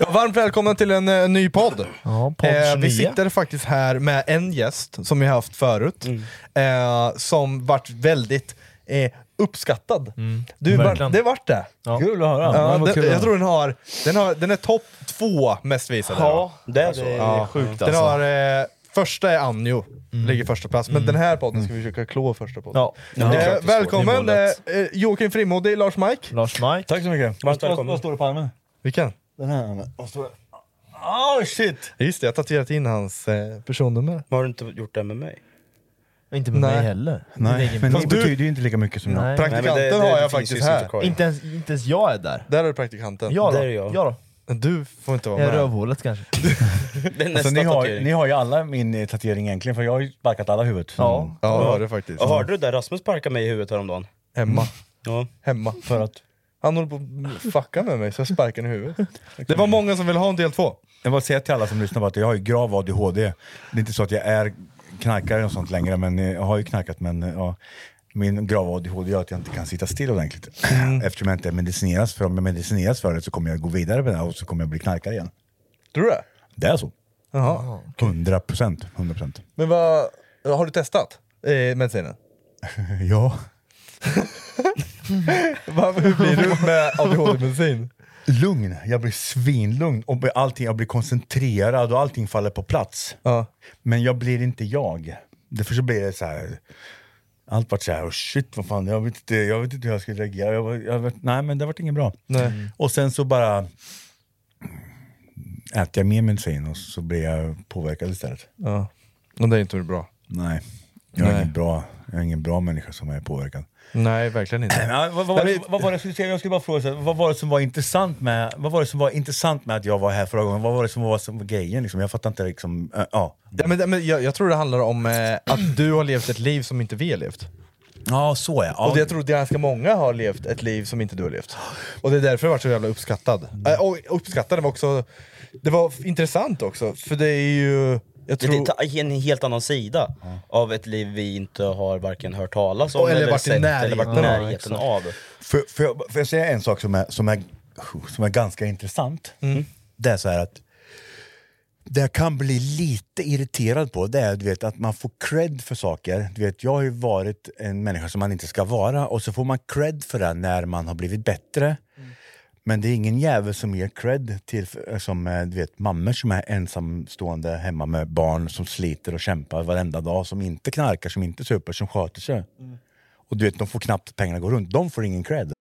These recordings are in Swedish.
Ja, varmt välkomna till en eh, ny podd. Ja, podd Eh, 29. vi sitter faktiskt här med en gäst som vi har haft förut, Mm. eh, som vart väldigt eh, uppskattad. Du, var, verkligen. det vart det. Ja. Kul att höra. Ja, Ja, vad den, kul att jag tror den har, den, har, den är topp två mest visade. Ja, då. det är så. Ja. sjukt Den alltså. har, eh, första är Anjo, ligger första plats, men den här podden ska vi försöka klå första podden. Ja, det är klart Eh, det välkommen Det är målet. eh, eh, Joakim Frimodig, Lars Mike. Lars Mike. Tack så mycket. Varmt välkommen. vad står det på armen? Vilken? Den här. Står det? Oh shit! Just det, jag har tatuerat in hans eh, personnummer. Har du inte gjort det med mig? Inte med Nej. mig heller. Nej, men Fast det du- betyder ju inte lika mycket som jag. Nej. Praktikanten Nej, men det- det- har det jag finns ju faktiskt här. inte kvar. Inte ens, inte ens jag är där. Där är praktikanten. Ja Där då. är jag. Ja då. Du får inte vara Jag är med. rövhålet kanske. Det är nästa Alltså, ni, har, tatuering. ni har ju alla min eh, tatuering egentligen, för jag har ju sparkat alla huvudet. Ja. Ja, det har det faktiskt. Och hörde du där Rasmus sparkade mig i huvudet häromdagen? Hemma. Ja. Hemma. För att, Han håller på att fucka med mig så jag sparkar honom i huvudet. Det var många som ville ha en del två. jag vill säga till alla som lyssnar på att jag har ju grav ADHD. Det är inte så att jag är knarkare och sånt längre, men jag har ju knarkat. Men ja, min grav ADHD gör att jag inte kan sitta still ordentligt. Eftersom jag inte medicineras för Om jag medicineras för det så kommer jag gå vidare med det och så kommer jag bli knarkare igen. Tror du det? Det är så. Jaha. 100 procent. 100 procent. Men vad, har du testat eh, medicinen? Ja. Hur blir du med ADHD-medicin? lugn, jag blir svinlugn och allting, jag blir koncentrerad och allting faller på plats. Ja. Men jag blir inte jag. Därför så blir det så här. Allt vart så här, oh shit vad fan, jag vet inte, jag vet inte hur jag ska reagera. Jag, jag vet, nej men det vart inget bra. Nej. Och sen så bara äter jag mer medicin och så blir jag påverkad istället. ja. Och det är inte bra. Nej, jag är, Nej. Ingen, bra, jag är ingen bra människa som är påverkad. Nej, verkligen inte. Ja, vad, vad, det- vad var det jag skulle säga? Jag skulle bara fråga, så vad var det som var intressant med, vad var det som var intressant med att jag var här förra gången? Vad var det som var, som grejen? Liksom? Jag fattar inte liksom, äh, ja. Ja, men, men jag, jag tror det handlar om eh, att du har levt ett liv som inte vi har levt. Ja, så ja. ja. Och jag tror att ganska många har levt ett liv som inte du har levt. Och det är därför jag varit så jävla uppskattad. Äh, och uppskattad var också, det var intressant också, för det är ju... Jag Det tror, är en helt annan sida av ett liv vi inte har varken hört talas om eller eller, sett eller närheten varit i av, närheten exakt. av. Får, får, jag, får jag säga en sak som är, som är, som är ganska intressant? Det är så här att det jag kan bli lite irriterad på det är du vet, att man får cred för saker. Du vet, jag har ju varit en människa som man inte ska vara och så får man cred för det när man har blivit bättre. Men det är ingen jävel som ger cred till som, eh, du vet, mammor som är ensamstående hemma med barn som sliter och kämpar varenda dag, som inte knarkar, som inte super, som sköter sig. Och du vet, de får knappt pengarna gå runt. De får ingen cred.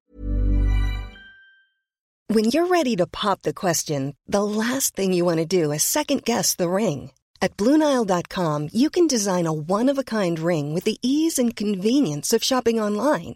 When you're ready to pop the question, the last thing you want to do is second guess the ring. At Bluenile.com, you can design a one of a kind ring with the ease and convenience of shopping online.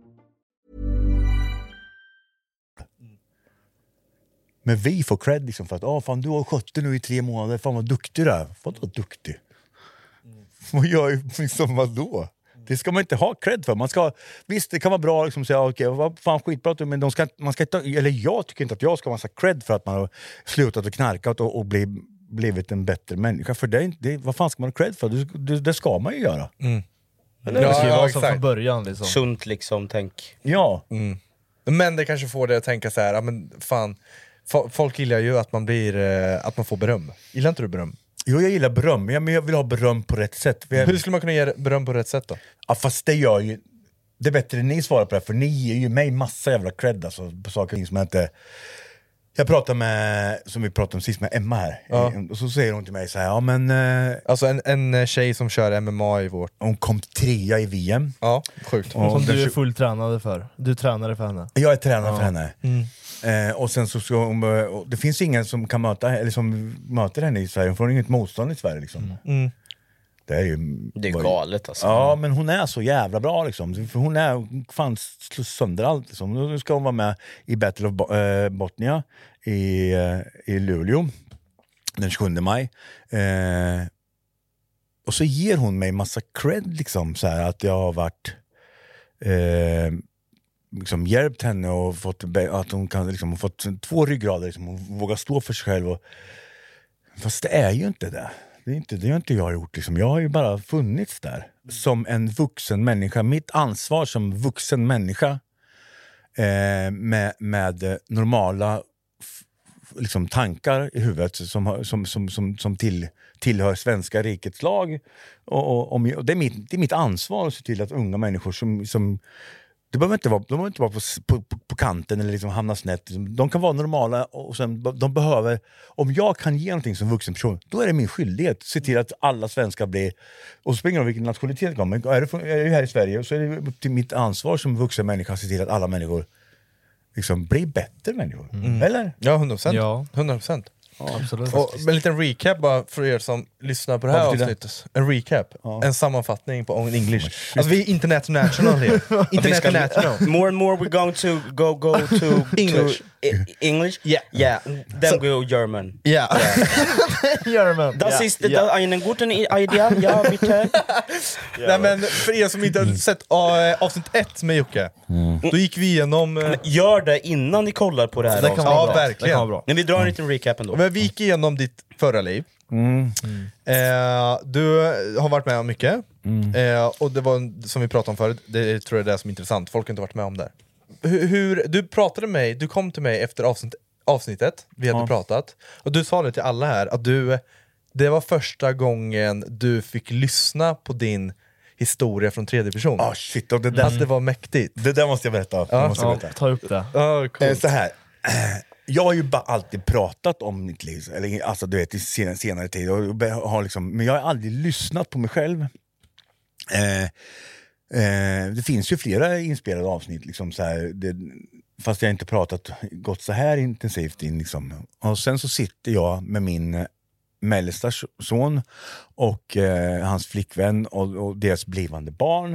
Men vi får cred liksom för att ah, fan, du har skött det nu i tre månader, fan vad duktig du är. Vadå duktig? Vad gör jag liksom vadå? Det ska man inte ha cred för. Man ska, visst, det kan vara bra liksom, att säga okej, vad fan skitbra, att du-" men de ska, man ska inte, eller jag tycker inte att jag ska ha massa cred för att man har slutat att knarka och, och bli, blivit en bättre människa. För det, är inte- det, vad fan ska man ha cred för? Det, det, det ska man ju göra. Men det ska ju vara så från början liksom. Sunt liksom, tänk. Ja. Men det kanske får dig att tänka så här, ja, men fan, folk gillar ju att man, blir, eh, att man får beröm. Gillar inte du beröm? Jo, jag gillar beröm, men jag vill ha beröm på rätt sätt. Jag, Hur skulle man kunna ge beröm på rätt sätt då? Ja, fast det gör ju... Det är bättre än ni svarar på det, för ni ger ju mig massa jävla cred alltså, på saker som jag inte... Jag pratade med, som vi pratade om sist, med Emma här. Ja. Och så säger hon till mig så här, ja men... eh, Alltså en, en eh, tjej som kör MMA i vårt... Hon kom trea i VM. Ja, sjukt. Och Som den du är tjo- fulltränade för. Du är tränare för henne. Jag är tränare Ja. för henne. Eh, och sen så ska hon, och det finns ingen som kan möta, eller som möter henne i Sverige, hon får inget motstånd i Sverige liksom. Mm. Det är ju... Det är galet alltså. Ja, men hon är så jävla bra liksom. För hon är fan slår sönder allt. Liksom. Nu ska hon vara med i Battle of eh, Botnia i, eh, i Luleå den 27 maj. Eh, och så ger hon mig massa cred, liksom, så här, att jag har varit eh, liksom hjälpt henne och fått, att hon kan, liksom, fått två ryggrader, liksom, hon vågar stå för sig själv. Och, fast det är ju inte det. Det är inte det har inte jag gjort. Liksom. Jag har ju bara funnits där som en vuxen människa. Mitt ansvar som vuxen människa eh, med, med normala liksom, tankar i huvudet som, som, som, som, som till, tillhör svenska rikets lag. Och, och, och det, är mitt, det är mitt ansvar att se till att unga människor som, som det behöver inte vara, de behöver inte vara på, på, på, på kanten eller liksom hamna snett. De kan vara normala och sen, de behöver... Om jag kan ge någonting som vuxen person, då är det min skyldighet att se till att alla svenskar blir... Och så spelar ingen roll vilken nationalitet det kommer. Är det, är det här i Sverige så är det upp till mitt ansvar som vuxen människa att se till att alla människor liksom blir bättre människor. Eller? Ja, 100%. Ja. 100%. Absolut. Och en liten recap bara för er som lyssnar på det här Vad betyder det? avsnittet. En recap, Ja. en sammanfattning på on English. Alltså vi är international här. international. More and more we're going to go go to English. To, I, English? Yeah. Yeah. Then go German. Ja. German. Das Ja, ist ja. eine gute Idee, ja bitte. Nej men för er som inte har sett äh, avsnitt ett med Jocke, då gick vi igenom... eh, Gör det innan ni kollar på det här Det kan vara Ja, bra. verkligen. Det kan vara bra. Men vi drar en liten recap ändå. Men vi gick igenom ditt förra liv. Eh, du har varit med om mycket, eh, och det var som vi pratade om förut, det tror jag är det som är intressant, folk har inte varit med om det. Hur, hur, du pratade med mig, du kom till mig efter avsnitt, avsnittet, vi hade Ja. pratat, och du sa det till alla här, att du, det var första gången du fick lyssna på din historia från tredje person. Ah shit, och det, där, Att det var mäktigt. det där måste jag berätta. Det måste jag Ja, berätta. ta upp det. Ja, Eh, coolt. så här. Jag har ju bara alltid pratat om mitt liv, eller, alltså, du vet, i senare, senare tid, och har liksom, men jag har aldrig lyssnat på mig själv. Eh, eh, det finns ju flera inspelade avsnitt, liksom, så här, det, fast jag inte pratat gått så här intensivt in. Liksom. Och sen så sitter jag med min mellersta son och eh, hans flickvän och, och deras blivande barn.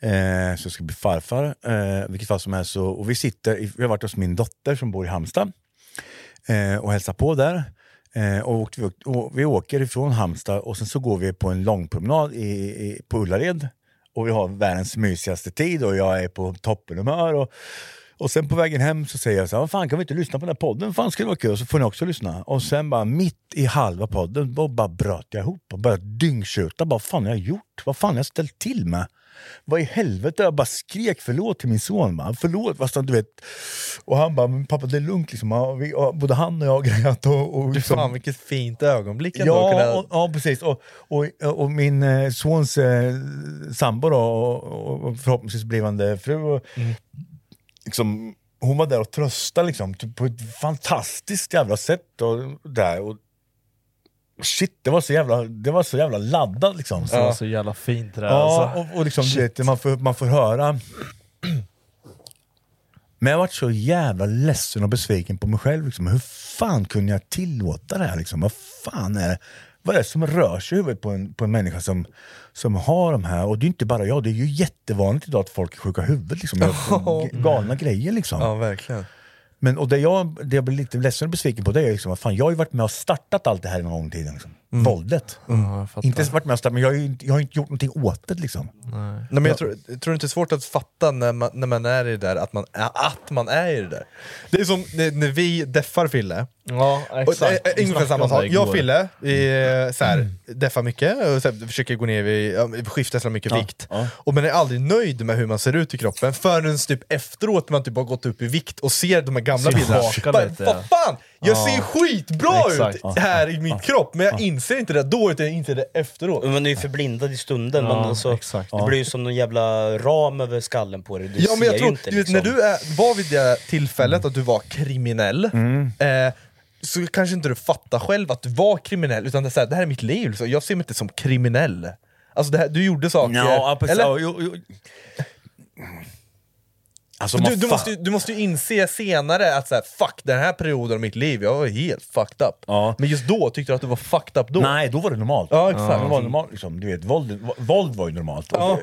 Eh, så jag ska bli farfar, eh, vilket fall som helst. Så, och vi sitter, vi har varit hos min dotter som bor i Halmstad eh, och hälsade på där. Eh, och, åkte vi, och vi åker ifrån Halmstad och sen så går vi på en långpromenad i, i, på Ullared. Och vi har världens mysigaste tid och jag är på toppenhumör. Och, och sen på vägen hem så säger jag så här, fan kan vi inte lyssna på den här podden? Fan skulle det vara kul? Så får ni också lyssna. Och sen bara mitt i halva podden då bara bröt jag ihop och började dyngtjuta. Vad fan har jag gjort? Vad fan har jag ställt till med? Vad i helvete? Jag bara skrek förlåt till min son. Bara. Förlåt, fast du vet. Och han bara, men pappa det är lugnt liksom. Ja, vi, och både han och jag har grejat och, och liksom, fan vilket fint ögonblick ändå. Ja, kunna- och, ja, precis. Och, och, och min eh, sons eh, sambo då, och, och, och förhoppningsvis blivande fru, och, liksom, hon var där och tröstade liksom, på ett fantastiskt jävla sätt. Och, där, och, shit, det var så jävla, det var så jävla laddat liksom. Det var så jävla fint det där Ja, alltså. och, och liksom, du vet, man, får, man får höra... Men jag varit så jävla ledsen och besviken på mig själv. Liksom. Hur fan kunde jag tillåta det här? Liksom? Vad fan är det? Vad är det som rör sig i huvudet på en, på en människa som, som har de här? Och det är inte bara jag, det är ju jättevanligt idag att folk är sjuka i huvudet. Liksom. Galna grejer liksom. Ja, verkligen. Men och det jag, det jag blir lite ledsen och besviken på det är liksom att fan, jag har ju varit med och startat allt det här en gång i tiden. Liksom. Våldet. inte ens varit med och startat, men jag har ju inte- jag har inte gjort någonting åt det liksom. Nej, men jag tror, jag tror inte det är svårt att fatta när man, när man är i det där, att man är, att man är i det där. Det är som när, när vi deffar Fille, Ja, och, exakt. äh, Vi ungefär samma sak. Jag och. Fille, vi eh, så här, deffar mycket och så här, försöker gå ner, vi skiftar så mycket Ja, vikt. ja. Och man är aldrig nöjd med hur man ser ut i kroppen förrän typ efteråt man typ har gått upp i vikt och ser de här gamla bilderna. Vad fan! Jag Ja. ser skitbra Exakt. ut här i min kropp, men jag inser inte det då, utan jag inser det efteråt. Man är ju förblindad i stunden, man, alltså, exakt. det blir ju som någon jävla ram över skallen på dig, du Ja men ser jag ju tror, inte du vet, liksom. när du är, var vid det tillfället att du var kriminell, eh, så kanske inte du fattar själv att du var kriminell, utan det är, så här, det här är mitt liv, så jag ser mig inte som kriminell. Alltså det här, du gjorde saker, Ja, precis. eller? Ja, jo, jo. Alltså, du, du, måste, ju- du måste ju inse senare att så här, fuck den här perioden av mitt liv, jag var helt fucked up. Ja. Men just då tyckte du att du var fucked up då? Nej, då var det normalt. Ja, exakt. Det var normalt liksom. du vet, våld, våld var ju normalt. Ja.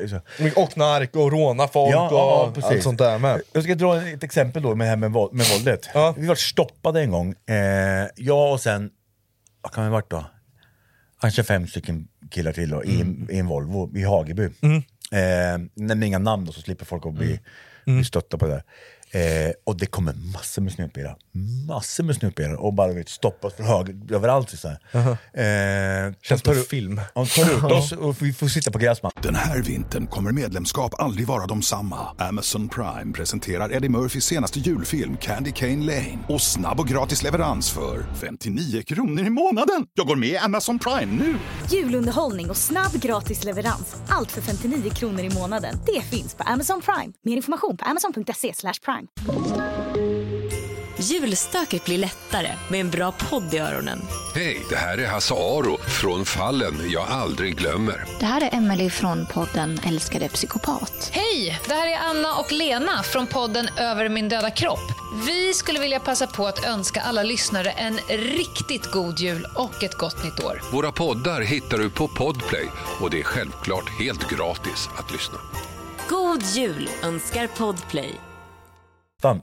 Och Och knark och råna folk Ja, ja, och allt sånt där med. Jag ska dra ett exempel då med det här med, våld, med våldet. Ja. Vi var stoppade en gång, eh, jag och sen, vad kan vi varit då? Kanske fem stycken killar till då, i, Mm. i en Volvo i Hageby. Eh, nämn inga namn då så slipper folk att bli, Mm. Mm. Vi stöttar på det. Eh, och det kommer massor med snutbilar, massor med snutbilar och bara vet, stoppas för höger överallt. Så här. Eh, Känns de tar som film. De tar ut oss och vi får sitta på gräsmattan. Den här vintern kommer medlemskap aldrig vara de samma. Amazon Prime presenterar Eddie Murphys senaste julfilm Candy Cane Lane. Och snabb och gratis leverans för 59 kronor i månaden. Jag går med i Amazon Prime nu! Julunderhållning och snabb gratis leverans. Allt för 59 kronor i månaden. Det finns på Amazon Prime. Mer information på amazon.se slash prime. Julstöket blir lättare med en bra podd i öronen. Hej, det här är Hasse Aro från Fallen jag aldrig glömmer. Det här är Emily från podden Älskade psykopat. Hej! Det här är Anna och Lena från podden Över min döda kropp. Vi skulle vilja passa på att önska alla lyssnare en riktigt god jul och ett gott nytt år. Våra poddar hittar du på Podplay och det är självklart helt gratis att lyssna. God jul önskar Podplay. Fan.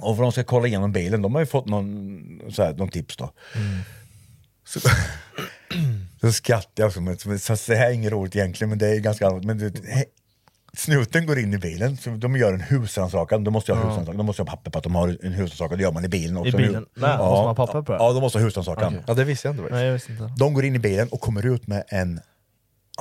Och för de ska kolla igenom bilen, de har ju fått någon, så här, någon tips då. Så, så skrattar jag, som, ett- så det här är inget roligt egentligen men det är ganska allvarligt. Men du, vet, he- snuten går in i bilen, så de gör en husrannsakan, de måste ju ha Ja. husrannsakan, de måste ha papper på att de har en husrannsakan, det gör man i bilen också. I bilen? Nej, måste man ha papper på det? Ja, de måste ha husrannsakan. Okej. Ja det visste jag inte. Nej, jag visste inte. De går in i bilen och kommer ut med en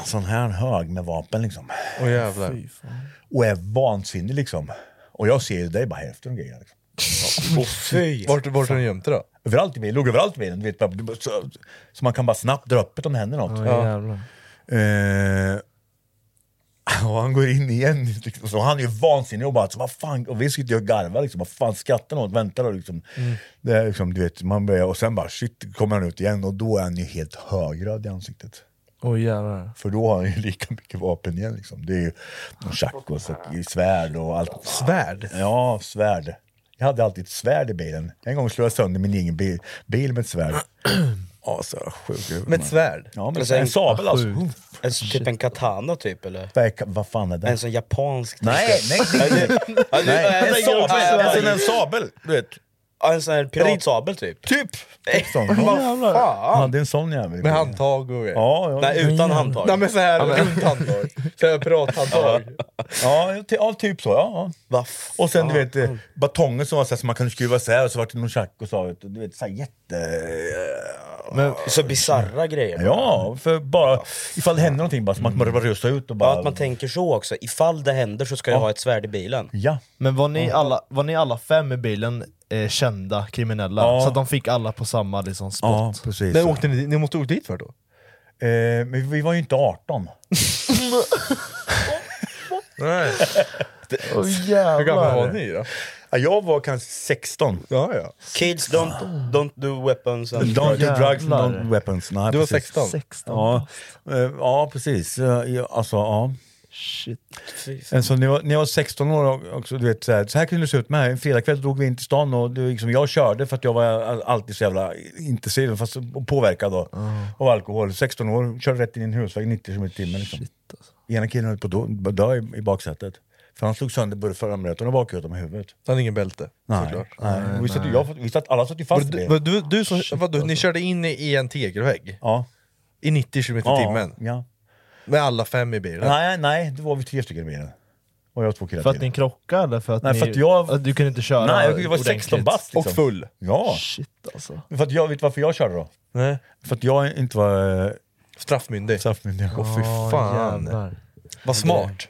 sån här hög med vapen liksom. Åh jävlar. Fy fan. Och är vansinnig liksom. Och jag ser ju, det är bara hälften av grejerna. Liksom. Fy. Vart, vart har du gömt det då? Överallt i bilen, låg överallt i bilen. Du vet, bara, så, så man kan bara snabbt dra upp det om det händer något. Ja, jävlar. Eh, och han går in igen, liksom, så han är ju vansinnig och bara så, vad fan, och vi sitter ju och garvar liksom, vad fan skrattar något, väntar och liksom. Det är liksom, du vet, man börjar, och sen bara shit, kommer han ut igen och då är han ju helt högröd i ansiktet. Jävlar. För då har han ju lika mycket vapen igen liksom. Det är ju chakos och svärd och allt. Svärd? Ja, svärd. Jag hade alltid ett svärd i bilen. En gång slog jag sönder min egen bil, bil med ett svärd. Ja, så sjukt. Med ett svärd? Ja, med Alltså en en- sabel alltså. En, typ en katana typ eller? Vad, är- vad fan är det? En sån japansk... Nej, nej, nej, nej. Nej. En sabel, alltså en sabel, du vet. En sån här piratsabel typ. Typ! Sån. Vad Jag fan? hade en sån jävel. Med handtag och grejer? Ja, ja. Nej, utan handtag. Nej men såhär runt handtag. Såhär pirathandtag. Ja, ty- ja, typ så. Ja, ja. Och sen du vet eh, batongen som var så här, som man kunde skruva isär och så var det någon tjack och så, vet du, du vet, så här jätte... eh, Men, Så bisarra grejer. Ja, för bara ifall det händer någonting bara så man kan bara rusa ut och bara... Ja, att man tänker så också. Ifall det händer så ska jag Ja. ha ett svärd i bilen. Ja. men var, ni alla, var ni alla fem i bilen eh, kända kriminella? Ja. Så att de fick alla på samma liksom, spot? Ja, precis. Men åkte ni, ni måste åka dit för då? Eh, men vi var ju inte 18. Nej. Åh Hur gamla var ni då? Ja, jag var kanske 16. Ja, ja. Kids don't, don't do weapons and Don't do drugs and Jävlar. don't weapons. Nej, Du var precis. 16? 16? Ja, eh, ja precis. Ja, ja, Alltså, ja. Shit. Alltså, när, jag, var- när jag var 16 år också, du vet, så, här, så här kunde det se ut med. En fredagkväll drog vi in till stan och det, var liksom, jag körde för att jag var alltid så jävla intresserad fast påverkad då, av alkohol. 16 år, körde rätt in i en husväg 90 km i timmen. Liksom. Ena killen höll på att dö- dö i, i baksätet. För han slog sönder både framrutan och bakrutan med huvudet. Han hade ingen bälte, Nej, såklart. nej. Vi satt, ju- jag, vi satt, alla satt ju fast i det, var du, du som, vadå, ni körde in i, en tegelvägg? Ja. I 90 km i Ja, timmen? ja. Med alla fem i bilen? Nej, nej, det var vi tre stycken i bilen. Och jag två killar För att till. ni krockade eller för att Nej, ni... för att jag- att du kunde inte köra Nej, jag var 16 ordentligt? bast liksom. Och full? Ja. Shit alltså. För att jag, vet du varför jag körde då? Nej. För att jag inte var... Straffmyndig? Straffmyndig. Åh fy fan. jävlar. Vad smart.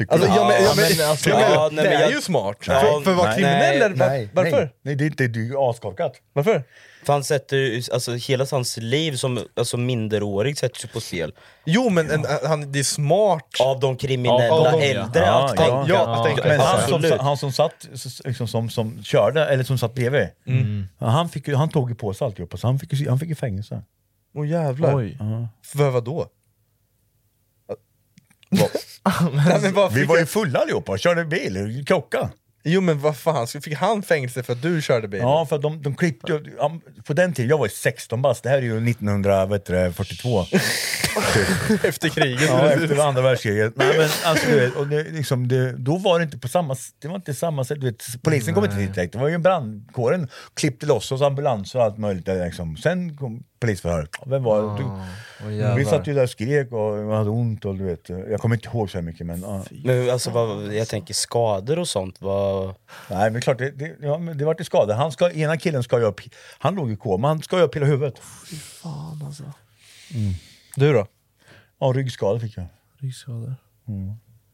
Tycker Alltså, du? ja, men, ja, men, men alltså- ja, men, Ja, nej, det är jag- ju smart. Ja, för, för att vara nej, kriminell, eller, var, Nej, varför? Nej, nej, det är inte du är askorkat. Varför? För han sätter ju- alltså hela hans liv som alltså, minderårig sätts ju på spel. Jo men en, han, det är smart. Av de kriminella Av de- äldre Ja, att ja, tänka. ja, tänka. Men han som, han som satt, liksom, som, som körde, eller som satt bredvid, ja, han, fick, han tog ju på sig alltihopa, så han fick ju han fick ju fängelse. Åh jävlar. Oj. För vad då? Nej, men vad Vi fick var ju jag- fulla allihopa och körde bil, krocka. Jo men vad fan, så fick han fängelse för att du körde bil? Ja, för att de, de klippte ju, ja, på den tiden, jag var ju 16 bast, det här är ju 1942. Efter kriget? Ja, efter andra världskriget. Nej, men alltså, du vet, och det, liksom, det, då var det inte på samma, s- det var inte samma sätt. Du vet, polisen kom inte dit direkt, det var ju brandkåren klippte loss oss, ambulanser och allt möjligt. Där, liksom. Sen kom polisförhör. Vem var? Du, Åh, jävlar. vi satt ju där och skrek och hade ont och du vet, jag kommer inte ihåg så mycket men... ja. Men alltså, vad, jag tänker skador och sånt, vad... Nej men klart, det, det, ja, men det vart ju skada. Han ska, ena killen ska ju upp, han låg i koma, han ska ju upp hela huvudet. Fan alltså. Du då? Ja, ryggskada fick jag. Ryggskador.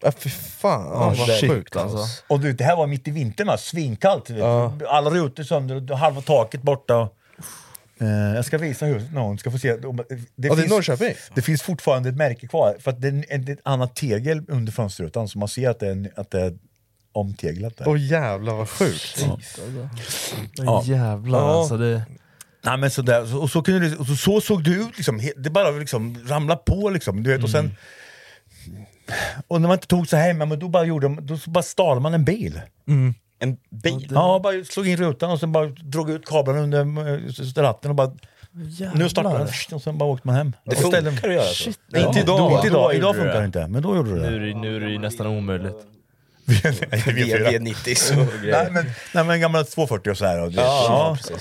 Ja, fy fan, Ja, vad shit, sjukt alltså. Och du, det här var mitt i vintern, svinkallt. Ja. Alla rutor sönder, halva taket borta. Eh, jag ska visa huset någon ska få se. Det, Ja, det är Norrköping? Det finns fortfarande ett märke kvar, för att det är en- ett annat tegel under fönsterrutan, så man ser att det är, att det är omteglat. Åh jävlar vad sjukt. Ja. Jävlar Ja. alltså. Det... Nej, men så, där, så, och så, kunde det, och så, så såg det ut, liksom. Det bara liksom ramlade på. Liksom, du vet, och, sen, och när man inte tog sig hem, ja, men då bara, gjorde, de- då bara stal man en bil. En bil? Ja, bara slog in rutan och sen bara drog ut kabeln under eh, ratten och bara Nu startar den och sen bara åkte man hem. Det funkar att göra så. Shit, inte idag. Idag, Då idag du funkar det. inte, men då gjorde du det. Nu är det, nu är det ju nästan omöjligt. V90 och grejer. Nej men, nej, men en gammal 240 och så här. Och det, Ja, ja.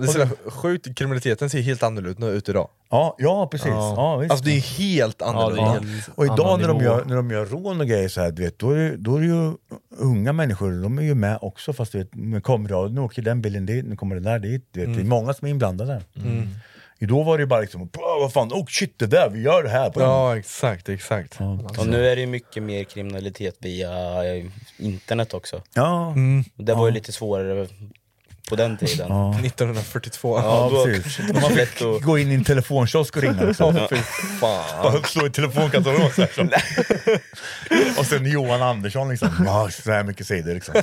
det är så sjukt, kriminaliteten ser helt annorlunda ut idag. Ja, ja, precis. Ja. Ja, visst. Alltså det är helt annorlunda. Ja, är- Och idag när de, gör, när de gör rån och grejer så här, du vet, då, är det, då är det ju unga människor, de är ju med också fast du vet, med kameror, nu åker den bilen dit, nu kommer den där dit. Du vet, Det är många som är inblandade. Mm. Idag var det ju bara liksom, "Bra, vad fan, oh shit det där, vi gör det här. På Ja exakt, exakt. Och nu är det ju mycket mer kriminalitet via internet också. Ja, Det var ju lite svårare på den tiden. ja. 1942. Ja, då- precis. lätt att- Gå in i en telefonkiosk och ringa. Liksom. Fan. Bara slå i telefonkatalogen så här, så. Och sen Johan Andersson liksom, ja, så här mycket sidor liksom.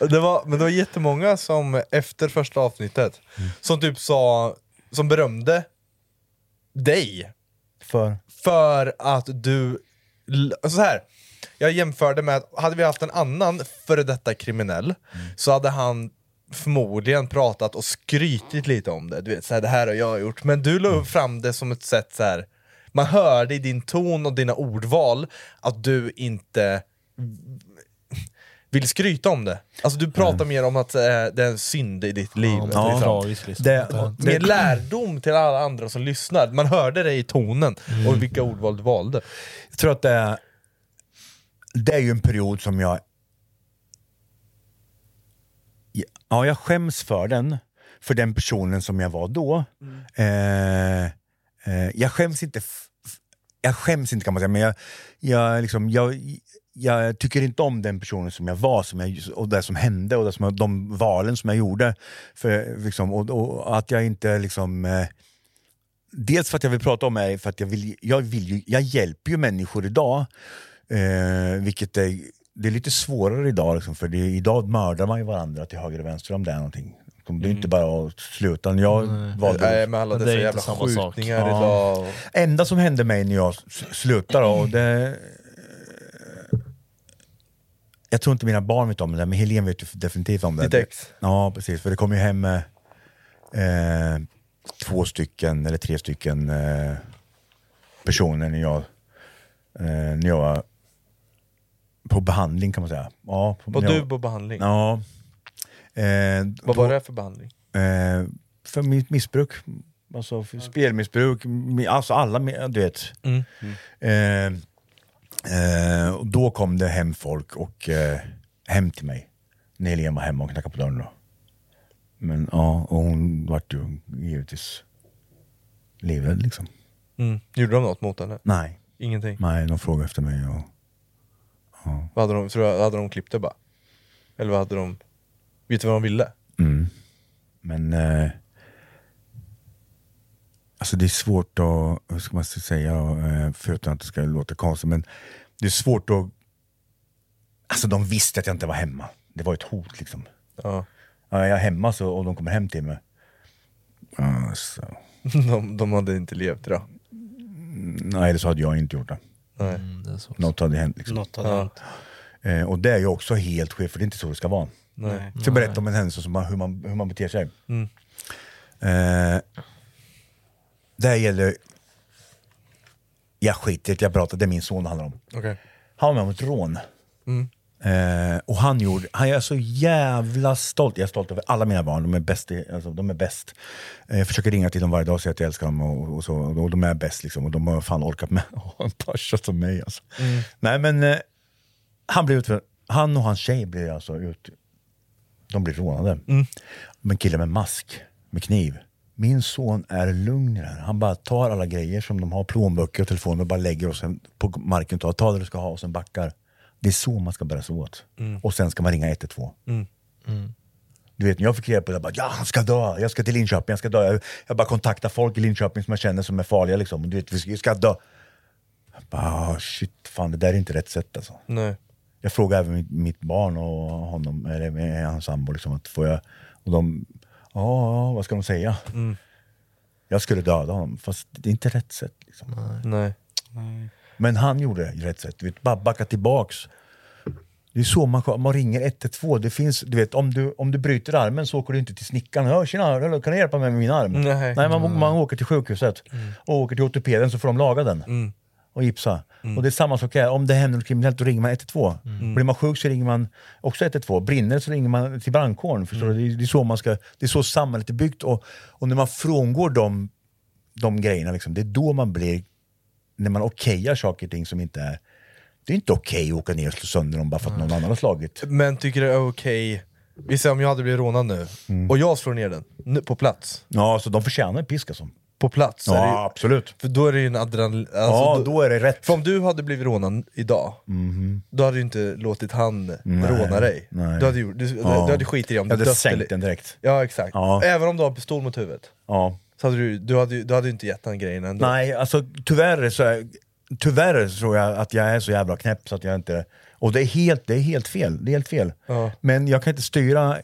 Det var, men det var jättemånga som efter första avsnittet, som typ sa, som berömde dig För? för att du, l- så här. Jag jämförde med att hade vi haft en annan före detta kriminell så hade han förmodligen pratat och skrytit lite om det, du vet såhär, det här har jag gjort, men du la fram det som ett sätt så här. man hörde i din ton och dina ordval att du inte vill skryta om det. Alltså du pratar mer om att eh, det är en synd i ditt liv. Ja, liksom. liksom. Det, Mer lärdom till alla andra som lyssnar. Man hörde det i tonen Mm. och vilka ordval du valde. Jag tror att det är, det är ju en period som jag... Ja, jag skäms för den, för den personen som jag var då. Eh, eh, jag skäms inte, jag skäms inte kan man säga, men jag, jag, liksom, jag, jag tycker inte om den personen som jag var som jag, och det som hände och det som, de valen som jag gjorde. För, liksom, och, och att jag inte liksom... Eh, Dels för att jag vill prata om det, för att jag, vill, jag, vill ju, jag hjälper ju människor idag. Eh, vilket är, det är lite svårare idag, liksom, för det, idag mördar man ju varandra till höger och vänster om det är någonting. Det är inte bara att sluta. Jag valde Nej, med alla Men det dessa jävla skjutningar Ja. idag. enda som hände mig när jag slutade, och det, jag tror inte mina barn vet om det, men Helene vet ju definitivt om det. Ditt ex. Ja, precis. För det kom ju hem eh, två stycken, eller tre stycken eh, personer när jag, eh, när jag var på behandling kan man säga. Ja, Var ja. du på behandling? Ja. Eh, Vad var det för behandling? Eh, för mitt missbruk. Alltså för spelmissbruk, mi- alltså alla, du vet. Mm. Eh, eh, och då kom det hem folk och eh, hem till mig. När Helene var hemma och knackade på dörren då. Men ja, och hon vart ju givetvis livrädd liksom. Mm. Gjorde de något mot henne? Nej. Ingenting? Nej, de frågade efter mig och... Vad hade de, tror hade de klippt det bara? Eller vad hade de... Vet du vad de ville? Mm. Men... Eh, alltså det är svårt att, hur ska man säga, eh, förutom att det ska låta konstigt, men det är svårt att... Alltså de visste att jag inte var hemma. Det var ett hot liksom. Ja. Ja, jag är hemma så, och de kommer hem till mig. Alltså. De, de hade inte levt idag. Nej, eller så hade jag inte gjort det. Nej. Något hade hänt. Liksom. Något hade Ja. hänt. Eh, och det är ju också helt skevt, för det är inte så det ska vara. Nej. Jag ska berätta om en händelse, som man, hur, man, hur man beter sig. Mm. Eh, det här gäller... Jag skiter i att jag pratar, det är min son det handlar om. Okej. Han var med om ett rån. Mm. Eh, och han gjorde, han är så jävla stolt, jag är stolt över alla mina barn, de är bäst. Alltså, de är bäst. Eh, jag försöker ringa till dem varje dag och säga att jag älskar dem och, och så, och de är bäst liksom. Och de har fan orkat med en farsa som mig alltså. Mm. Nej men, eh, han, blev ut, han och hans tjej blev alltså ut, de blir rånade. Mm. Med en kille med mask, med kniv. Min son är lugn i det här. Han bara tar alla grejer som de har, plånböcker och telefoner, och bara lägger och sen på marken, tar, tar det du ska ha och sen backar. Det är så man ska bära sig åt. Mm. Och sen ska man ringa 112. Mm. Du vet, när jag fick reda på det, jag bara, ja han ska dö, jag ska till Linköping, jag ska dö. Jag, jag bara kontaktar folk i Linköping som jag känner som är farliga liksom. Och Du vet, vi ska, jag ska dö. Jag bara, ah, shit, fan det där är inte rätt sätt alltså. Nej. Jag frågade även mitt, mitt barn och honom, eller med hans sambo, liksom, att får jag... Och de, ja, ja, vad ska de säga? Mm. Jag skulle döda honom, fast det är inte rätt sätt. Liksom. Nej. Men han gjorde det rätt sätt, du vet, bara backa tillbaks. Det är så man, man ringer 112, det finns, du vet, om du, om du bryter armen så åker du inte till snickaren. Ja, tjena, kan du hjälpa mig med min arm? Nej. man, man åker till sjukhuset och åker till ortopeden så får de laga den. Mm. Och gipsa. Och det är samma sak här, om det händer något kriminellt då ringer man 112. Blir man sjuk så ringer man också 112. Brinner så ringer man till brandkåren. Förstår du? Det, är, det, är så man ska, det är så samhället är byggt. Och, och när man frångår de, de grejerna, liksom, det är då man blir, när man okejar saker och ting som inte är det är inte okej att åka ner och slå sönder dem bara för att någon annan har slagit. Men tycker du det är okej, vi säger om jag hade blivit rånad nu, Mm. och jag slår ner den, nu, på plats. Ja, så de förtjänar en pisk alltså. På plats? Ja, är det, ju- absolut. För då är det ju en adrenalin... Alltså, Ja, då är det rätt. För om du hade blivit rånad idag, då hade du inte låtit han råna dig. nej. Du hade, gjort- du, Ja. du hade skitit i om Jag du hade dött sänkt eller- den direkt. Ja exakt. Ja. Även om du har pistol mot huvudet. Ja. Så hade du, du, hade, du hade inte gett den grejen ändå. Nej, alltså tyvärr så, är, tyvärr tror jag att jag är så jävla knäpp så att jag inte... Och det är helt, det är helt fel. Det är helt fel. Ja. Men jag kan inte styra...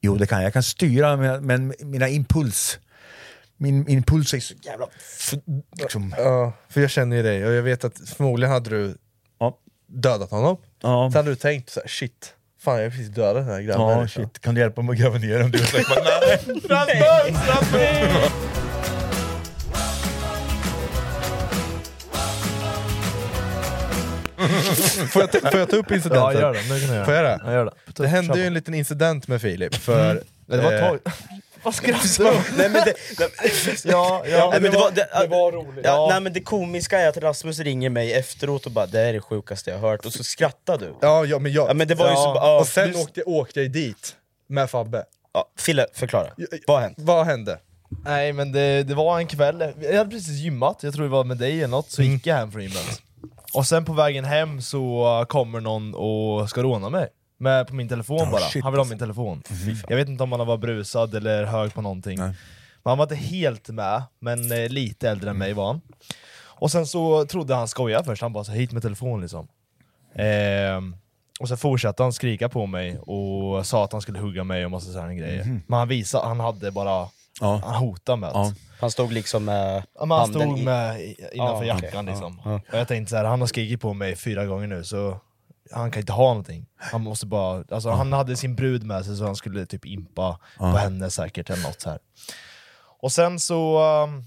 Jo, det kan jag. Jag kan styra, men, men mina impuls... Min impuls är så jävla... Liksom, Ja, för jag känner ju dig, och jag vet att förmodligen hade du Ja. dödat honom. Ja. Så hade du tänkt så här, shit, fan jag har precis dödat den här grabben. Ja, shit. Kan du hjälpa mig att gräva ner den? Du nej. Får, jag ta, får jag ta upp incidenten? Ja, gör det. Nu kan jag göra Får jag det? Ja, gör det. Det hände ju en liten incident med Filip, för... Mm. Det var tag... Vad skrattar du Nej men det, Ja, ja. nej, men det, var, det, det var roligt. Ja, Ja. Nej men det komiska är att Rasmus ringer mig efteråt och bara 'det är det sjukaste jag har hört' och så skrattar du. Ja, ja, men jag... Ja, men det var ju så- ja, och sen du- åkte, åkte jag dit med Fabbe. Ja, Fille, förklara. Vad hänt? Vad hände? Nej men det, det var en kväll, jag hade precis gymmat, jag tror det var med dig eller något, så Mm. gick jag hem från gymmet. Och sen på vägen hem så kommer någon och ska råna mig. Med, på min telefon Oh, bara, shit, han vill ha alltså. min telefon. Fy fan. Jag vet inte om han var brusad eller hög på någonting. Nej. Men han var inte helt med, men eh, lite äldre än mig var han. Och sen så trodde han skoja först, han bara så hit med telefon liksom. Ehm, och sen fortsatte han skrika på mig och sa att han skulle hugga mig och massa sådana grejer. Men han visade, han hade bara, Ja. han hotade med Ja. Han stod liksom med Ja, men han stod med i- innanför Ja, jackan liksom. Ja, Och jag tänkte så här, han har skrikit på mig fyra gånger nu så han kan inte ha någonting. Han måste bara, alltså han hade sin brud med sig så han skulle typ impa på henne säkert eller något så här. Och sen så um,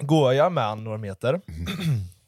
går jag med han några meter,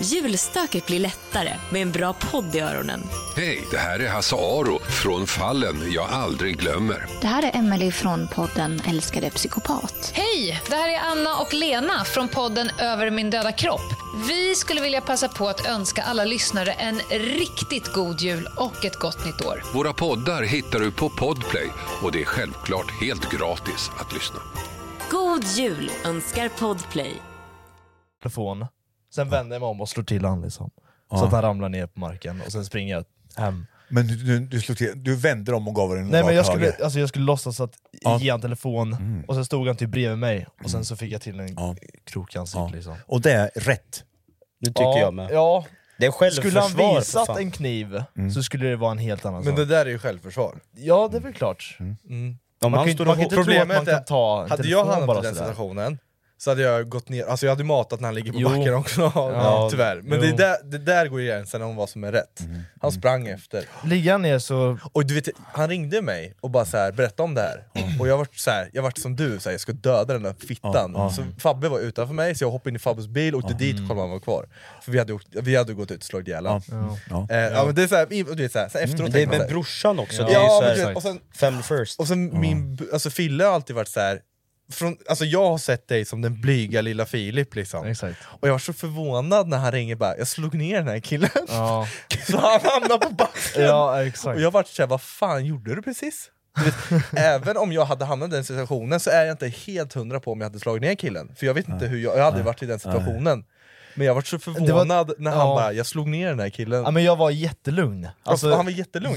Julstöket blir lättare med en bra podd i öronen. Hej, det här är Hasse Aro från Fallen jag aldrig glömmer. Det här är Emily från podden Älskade psykopat. Hej! Det här är Anna och Lena från podden Över min döda kropp. Vi skulle vilja passa på att önska alla lyssnare en riktigt god jul och ett gott nytt år. Våra poddar hittar du på Podplay och det är självklart helt gratis att lyssna. God jul önskar Podplay. telefon, sen vänder jag mig om och slår till han liksom. Ja. Så att han ramlar ner på marken och sen springer jag hem. Men du, du, du, slog till, du vände om och gav den en Nej men jag skulle, höger. alltså jag skulle låtsas att Ja. Mm. ge han telefon, och sen stod han typ bredvid mig, och sen så fick jag till en krok i ansiktet Ja. liksom. Och det är rätt. Det tycker ja, jag med. Ja. Det är Skulle han självförsvar visat en kniv Mm. så skulle det vara en helt annan Men sak. det där är ju självstår. Ja det är väl klart. Mm. Om Man kan, man kan inte tro att man kan ta en hade jag hamnat i den situationen så hade jag gått ner, alltså jag hade matat när han ligger på Jo. backen också, Ja, tyvärr. Men det, där, det där går ju gränsen om vad som är rätt. Han sprang efter. Ligger han ner så... Och du vet, han ringde mig och bara så här, berättade om det här. Och jag vart så här, jag vart som du, så här, jag ska döda den där fittan. Ja. Så Fabbe var utanför mig, så jag hoppade in i Fabbes bil och åkte dit och kollade om han var kvar. För vi hade, vi hade gått ut och slagit ihjäl honom. Ja. Eh, men det är så här, du vet, så här, så här, efteråt här- brorsan också, Ja, det är ju men så du här, och sen, family first. och sen min, alltså Fille har alltid varit så här. Från, alltså jag har sett dig som den blyga lilla Filip liksom. Exakt. Och jag var så förvånad när han ringer bara, jag slog ner den här killen. Ja, Så han hamnade på backen! ja exakt. Och jag vart såhär, vad fan gjorde du precis? Du vet, även om jag hade hamnat i den situationen så är jag inte helt hundra på om jag hade slagit ner killen. För jag vet inte hur jag, jag hade aldrig varit i den situationen. Men jag vart så förvånad när han ja. bara, jag slog ner den här killen. Ja, men jag var jättelugn. Alltså, han var jättelugn.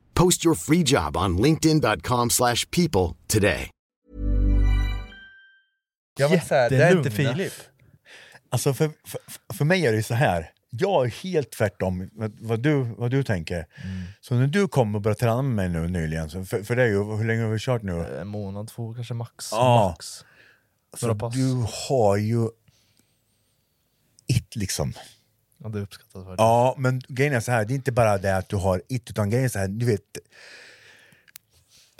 Post your free job on linkedin.com/people slash people today. Jag var såhär, det är inte. Filip. Alltså för, för, för mig är det så här. jag är helt tvärtom vad, vad, du, vad du tänker. Så när du kom och började träna med mig nu nyligen, så för, för det är ju, hur länge har vi kört nu? En månad, två kanske max. Ja. max. Så du har ju it liksom. Ja, det uppskattas verkligen. Ja, men grejen är så här, det är inte bara det att du har it, utan grejen är så här, du vet...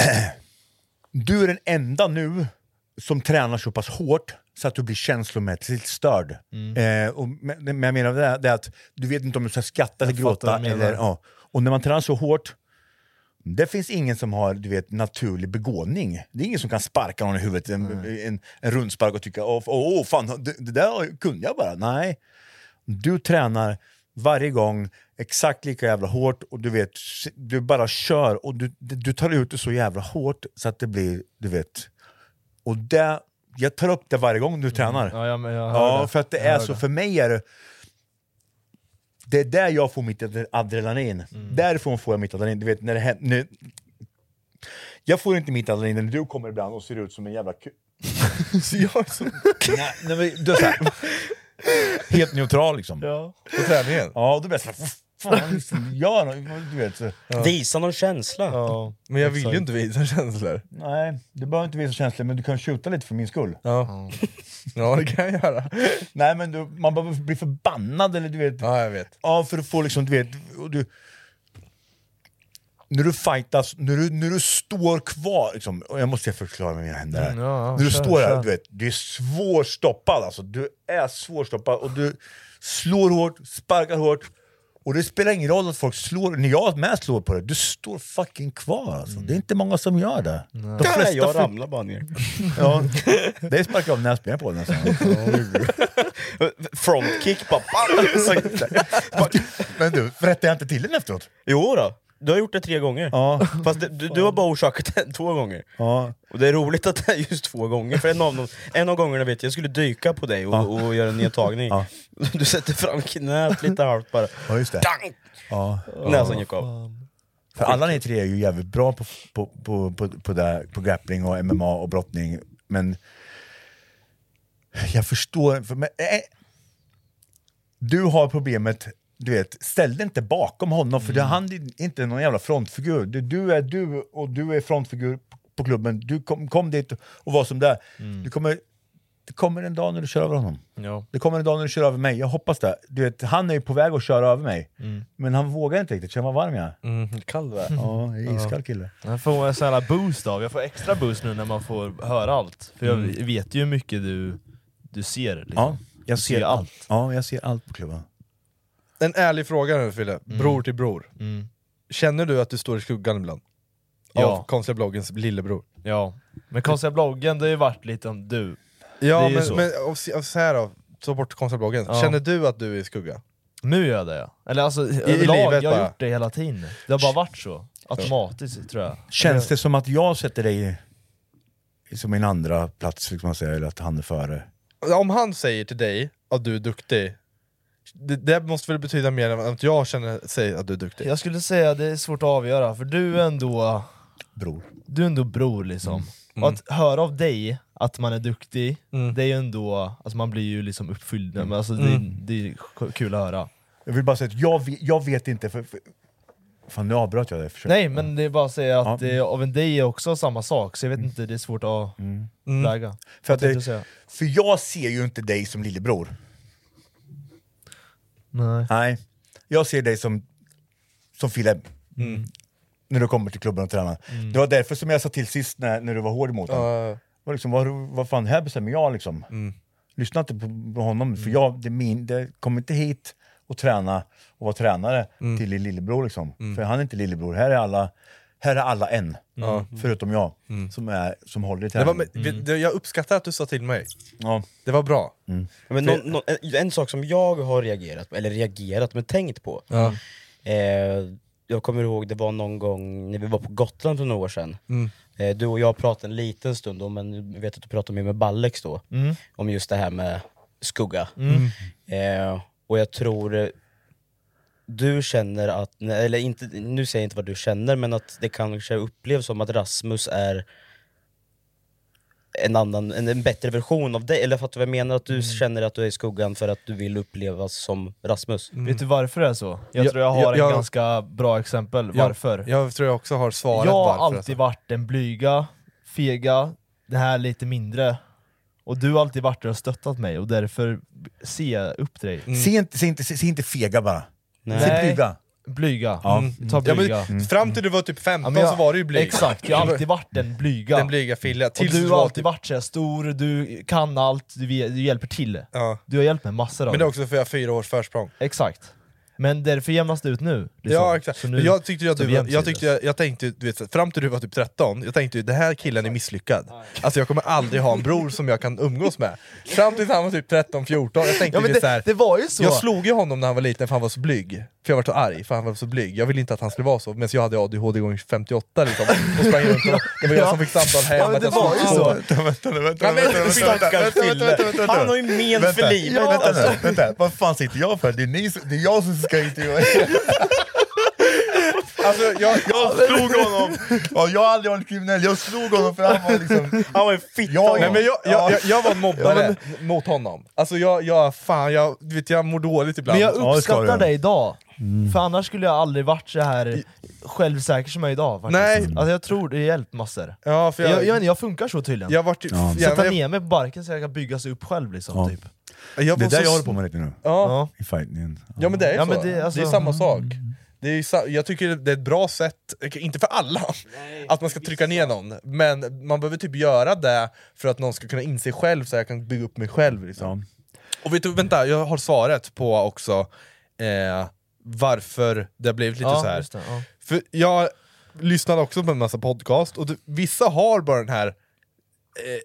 du är den enda nu som tränar så pass hårt så att du blir känslomässigt störd. Mm. Eh, och, men, men jag menar det, det att du vet inte om du ska skratta eller gråta. Eller, ja. Och när man tränar så hårt, det finns ingen som har du vet, naturlig begåvning. Det är ingen som kan sparka någon i huvudet, en, en, en rundspark och tycka åh, åh fan, det, det där kunde jag bara. Nej. Du tränar varje gång exakt lika jävla hårt och du vet, du bara kör och du, du tar ut det så jävla hårt så att det blir, du vet. Och det, jag tar upp det varje gång du tränar. Ja, ja, jag hör Ja, för att det Jag är så, det. för mig är det det är där jag får mitt adre- adrenalin. Mm. Därifrån får jag mitt adrenalin. Du vet, när det händer, när, jag får inte mitt adrenalin när du kommer ibland och ser ut som en jävla ku... så jag är så... nej, nej, men du så här, helt neutral liksom. Ja. På träningen? Ja, då blir jag såhär, fan, gör något, du vet. Så. Visa någon känsla. Ja, Men jag vill ju inte visa känslor. Nej, du behöver inte visa känslor, men du kan skjuta lite för min skull. Ja, ja det kan jag göra. Nej men du, man behöver bli förbannad eller du vet. Ja, jag vet. Ja, för att få liksom, du vet, och du... när du fightas, när du, när du står kvar, liksom, och jag måste förklara med mina händer här. Mm, ja, när du kör, står här, kör. du vet, du är svårstoppad alltså. Du är svårstoppad och du slår hårt, sparkar hårt. Och det spelar ingen roll att folk slår, när jag med slår på dig, du står fucking kvar alltså. Det är inte många som gör det. De Nej, jag ramlar bara ner. Ja, det sparkar jag av näsbenet på nästan. Frontkick bara Men du, berättade jag inte till den efteråt? Jo då. Du har gjort det tre gånger. Ja. Fast det, du, du har bara orsakat det två gånger. Ja. Och det är roligt att det är just två gånger, för en av, dem, en av gångerna vet jag, jag skulle dyka på dig och, och göra en nedtagning. Du sätter fram knät lite halvt bara. Ja, just det. Dang! Ja. Näsan gick av. För alla ni tre är ju jävligt bra på, på, på, på, på, det, på grappling och MMA och brottning, men jag förstår... För, men, äh, du har problemet, du vet, ställ dig inte bakom honom för det, han är inte någon jävla frontfigur. Du, är du och du är frontfigur på, klubben. Du kom, kom dit och var som det är. Du kommer, det kommer en dag när du kör över honom. Ja. Det kommer en dag när du kör över mig, jag hoppas det. Du vet, han är ju på väg att köra över mig, Mm. men han vågar inte riktigt. Känn vad varm jag är. Mm, kall du är. Ja, jag är iskall kille. Jag får en sån här boost av, jag får extra boost nu när man får höra allt. För jag Mm. vet ju hur mycket du, du ser. Liksom. Ja, jag Du ser allt. Ja, jag ser allt på klubban. En ärlig fråga nu Fille, bror till bror. Mm. Känner du att du står i skuggan ibland? Ja. Av konstiga bloggens lillebror? Ja, men konstiga bloggen det har ju varit lite om du. Ja men, så. men och, så- och så här då, ta bort konstiga bloggen. Ja. Känner du att du är i skugga? Nu gör jag det ja. Eller alltså i överlag, livet jag har bara. gjort det hela tiden. Det har bara varit så. Automatiskt tror jag. Känns det som att jag sätter dig i- som min andra plats, liksom man säger, eller att han är före? Om han säger till dig att du är duktig, det, det måste väl betyda mer än att jag känner säger att du är duktig? Jag skulle säga att det är svårt att avgöra, för du är ändå... Bror. Du är ändå bror liksom. Mm. Och att höra av dig att man är duktig, Mm. det är ju ändå, alltså man blir ju liksom uppfylld, men alltså det, Mm. det är kul att höra. Jag vill bara säga att jag vet, jag vet inte, för, för, fan nu avbröt jag dig. Nej men det är bara att säga att Ja. det, av en dig är också samma sak, så jag vet inte, det är svårt att Mm. väga. För, att det, säga? för jag ser ju inte dig som lillebror. Nej. Nej. Jag ser dig som, som Fille. Mm. När du kommer till klubben och tränar. Mm. Det var därför som jag sa till sist när, när du var hård emot honom. Var liksom, vad, vad fan, här bestämmer jag liksom. Mm. Lyssna inte på, på honom, för jag, det, min, det kommer inte hit och träna och vara tränare Mm. till din lillebror liksom. För han är inte lillebror, här är alla, här är alla en. Ja. Förutom jag, Mm. som, är, som håller i Det var, träningen. men, vet du, jag uppskattar att du sa till mig. Ja. Det var bra. Ja, Men någon, någon, en, en sak som jag har reagerat på, eller reagerat men tänkt på Ja. eh, Jag kommer ihåg, det var någon gång när vi var på Gotland för några år sedan Mm. eh, Du och jag pratade en liten stund om, men jag vet att du pratade med, med Ballex då Mm. Om just det här med skugga Mm. eh, Och jag tror du känner att, eller inte, nu säger jag inte vad du känner, men att det kanske upplevs som att Rasmus är en annan, en, en bättre version av dig, eller för att jag menar att du Mm. känner att du är i skuggan för att du vill upplevas som Rasmus. Vet du varför det är så? Jag Ja, tror jag har en ja. ganska bra exempel varför. Jag tror jag också har svarat jag har alltid alltså. varit den blyga, fega, det här lite mindre. Och du har alltid varit där och stöttat mig, och därför ser jag upp till dig. Se, inte, se, inte, se, se inte fega bara. Nej. Blyga. Blyga. Ja. Mm. Ta Ja, blyga. men, Fram till du var typ 15 Ja, jag- så var du ju blyg. Exakt, jag har alltid varit den blyga. Den blyga Fille. och du har alltid typ... varit så här stor, du kan allt, du, du hjälper till. Ja. Du har hjälpt mig massor av Men det är också för jag har fyra års försprång. Exakt. Men därför jämnas det ut nu. liksom. Ja exakt, Så nu jag tyckte ju att du jag, tyckte, jag, jag tänkte, du vet, fram till du var typ 13, jag tänkte ju den här killen är misslyckad. Alltså jag kommer aldrig ha en bror som jag kan umgås med. Fram till han var typ 13, 14, jag tänkte Ja, men ju det- så här, det var ju så. Jag slog ju honom när han var liten för han var så blyg. För jag var så arg, för han var så blyg. Jag ville inte att han skulle vara så, medan jag hade ADHD gånger 58 liksom. Och sprang runt och, det var jag som fick samtal hem. Ja, men att det jag var ju så. Vänta, vänta, vänta, vänta. Han har ju men för livet, Vänta, vänta, vad fan sitter jag för? Det är, ni, som- det är jag som ska intervjua er. Alltså, jag, Jag slog honom! Ja, jag har aldrig varit kriminell, jag slog honom för han var liksom... Han var en fitta! Ja, Nej, men jag, jag, jag, jag var mobbare Ja, mot honom. Alltså jag, jag, fan, jag, du vet, jag mår dåligt ibland. Men jag Ja, uppskattar du. dig idag, för annars skulle jag aldrig varit så här självsäker som jag är idag faktiskt. Nej. Alltså jag tror det hjälpt massor. Ja, för Jag, jag, jag, jag, funkar så tydligen. jag var typ... Ja. jag- Sätta jag- ner mig på barken så jag kan bygga sig upp själv liksom, Ja. typ. jag Det är det jag håller på med lite nu. Ja. Ja. I fightningen. Ja men det är Ja, så, men det- alltså- det är samma sak. Det är jag tycker det är ett bra sätt, inte för alla, att man ska trycka ner någon, men man behöver typ göra det för att någon ska kunna inse själv så jag kan bygga upp mig själv. Liksom. Och vet du, vänta, jag har svaret på också eh, varför det har blivit lite Ja, så här. det, ja. För jag lyssnade också på en massa podcast, och det, vissa har bara den här eh,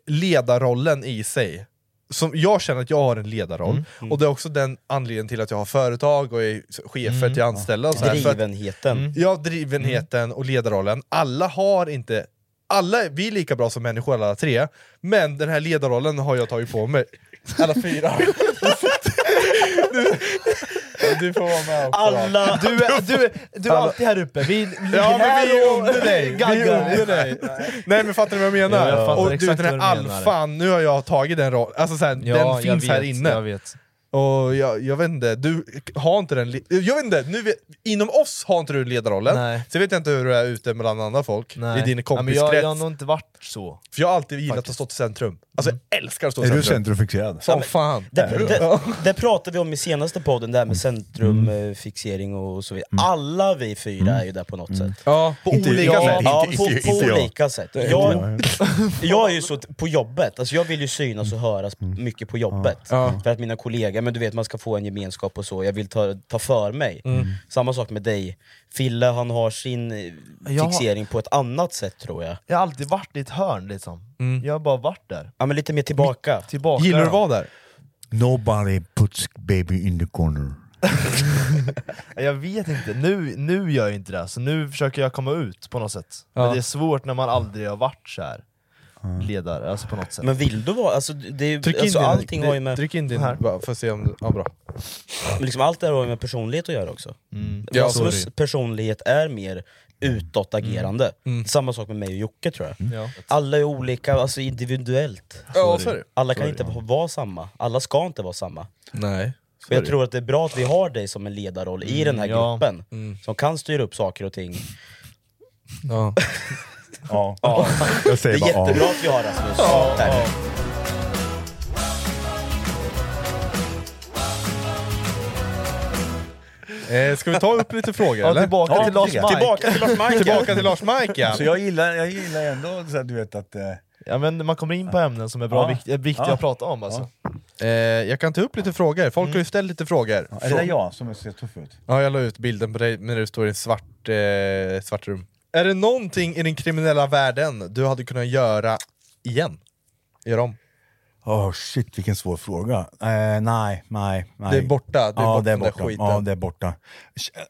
ledarrollen i sig. Som jag känner att jag har en ledarroll, Mm. och det är också den anledningen till att jag har företag och är chefer Mm. till anställda. Och så här, för att- Drivenheten. Mm. Ja, drivenheten och ledarrollen. Alla har inte... Alla, vi är lika bra som människor alla tre, men den här ledarrollen har jag tagit på mig. Alla fyra. du, får vara med också. Alla, du, är, du, är- du är Alla- alltid här uppe, vi ligger Ja men här vi är och under dig! Vi är gaggar. under dig! Nej men fattar du vad jag menar? Ja, jag fattar och du exakt den här vad du menar. alfan, nu har jag tagit den rollen, alltså så här, Ja, den jag finns här vet, inne. jag vet. Och jag, jag vet inte, du har inte den... Jag vet inte, nu vet, inom oss har inte du ledarrollen, Nej. sen vet jag inte hur du är ute bland andra folk, Nej. i din Ja, men jag, kompiskrets. jag har nog inte varit så. För jag har alltid gillat att stå i centrum. Alltså jag älskar att stå i Är du centrum. centrumfixerad? Som fan. Det, det, det pratade vi om i senaste podden, det här med Mm. centrumfixering och så vidare. Alla vi fyra är ju där på något sätt. Ja, på Inte- olika ja, sätt. Ja, på, på jag. olika sätt. Jag, jag är ju så på jobbet, alltså jag vill ju synas och höras mycket på jobbet. Ja. För att mina kollegor, men du vet man ska få en gemenskap och så, jag vill ta, ta för mig. Mm. Samma sak med dig. Fille han har sin eh, Jag- fixering på ett annat sätt tror jag. Jag har alltid varit i ett hörn liksom. Mm. Jag har bara varit där. Ja men lite mer tillbaka. Tillbaka. Gillar du att vara där? Nobody puts baby in the corner. Jag vet inte, nu, nu gör jag inte det, så nu försöker jag komma ut på något sätt. Ja. Men det är svårt när man aldrig har varit så här ledare, alltså på något sätt. Men vill du vara, alltså, det, är- Tryck in alltså din, allting har ju med, tryck in din Här. bara, för att se om du... Ja, bra. men liksom allt det här har ju med personlighet att göra också. Mm. Ja, Rasmus sorry. personlighet är mer utåtagerande. Mm. Samma sak med mig och Jocke tror jag. Ja. Alla är olika, alltså individuellt. Ja, det. Alla kan inte va- vara samma, alla ska inte vara samma. Nej. Och jag tror att det är bra att vi har dig som en ledarroll i den här ja. gruppen, Mm. som kan styra upp saker och ting. Ja. Ja. Ja. Jag Det säger är bara ja. jättebra att vi har Rasmus där. Eh, ska vi ta upp lite frågor Ja, eller? tillbaka Ja, till Lars. Mike. Tillbaka till Lars Mike! Tillbaka till Lars Mike ja. Så jag gillar, jag gillar ändå så att du vet att... Eh, Ja men man kommer in på ämnen som är bra, Ja. vikt, är viktiga Ja. att prata om alltså. Eh, jag kan ta upp lite frågor, folk har ju ställt lite frågor. ja, är det jag som ser tuff ut? Ja, jag la ut bilden på dig när du står i ett svart, eh, svart rum. Är det någonting i den kriminella världen du hade kunnat göra igen? Göra om? Åh shit vilken svår fråga. Eh, nej, nej, nej. Det är borta, det är ja, bort det är borta. skiten. Ja, det är borta.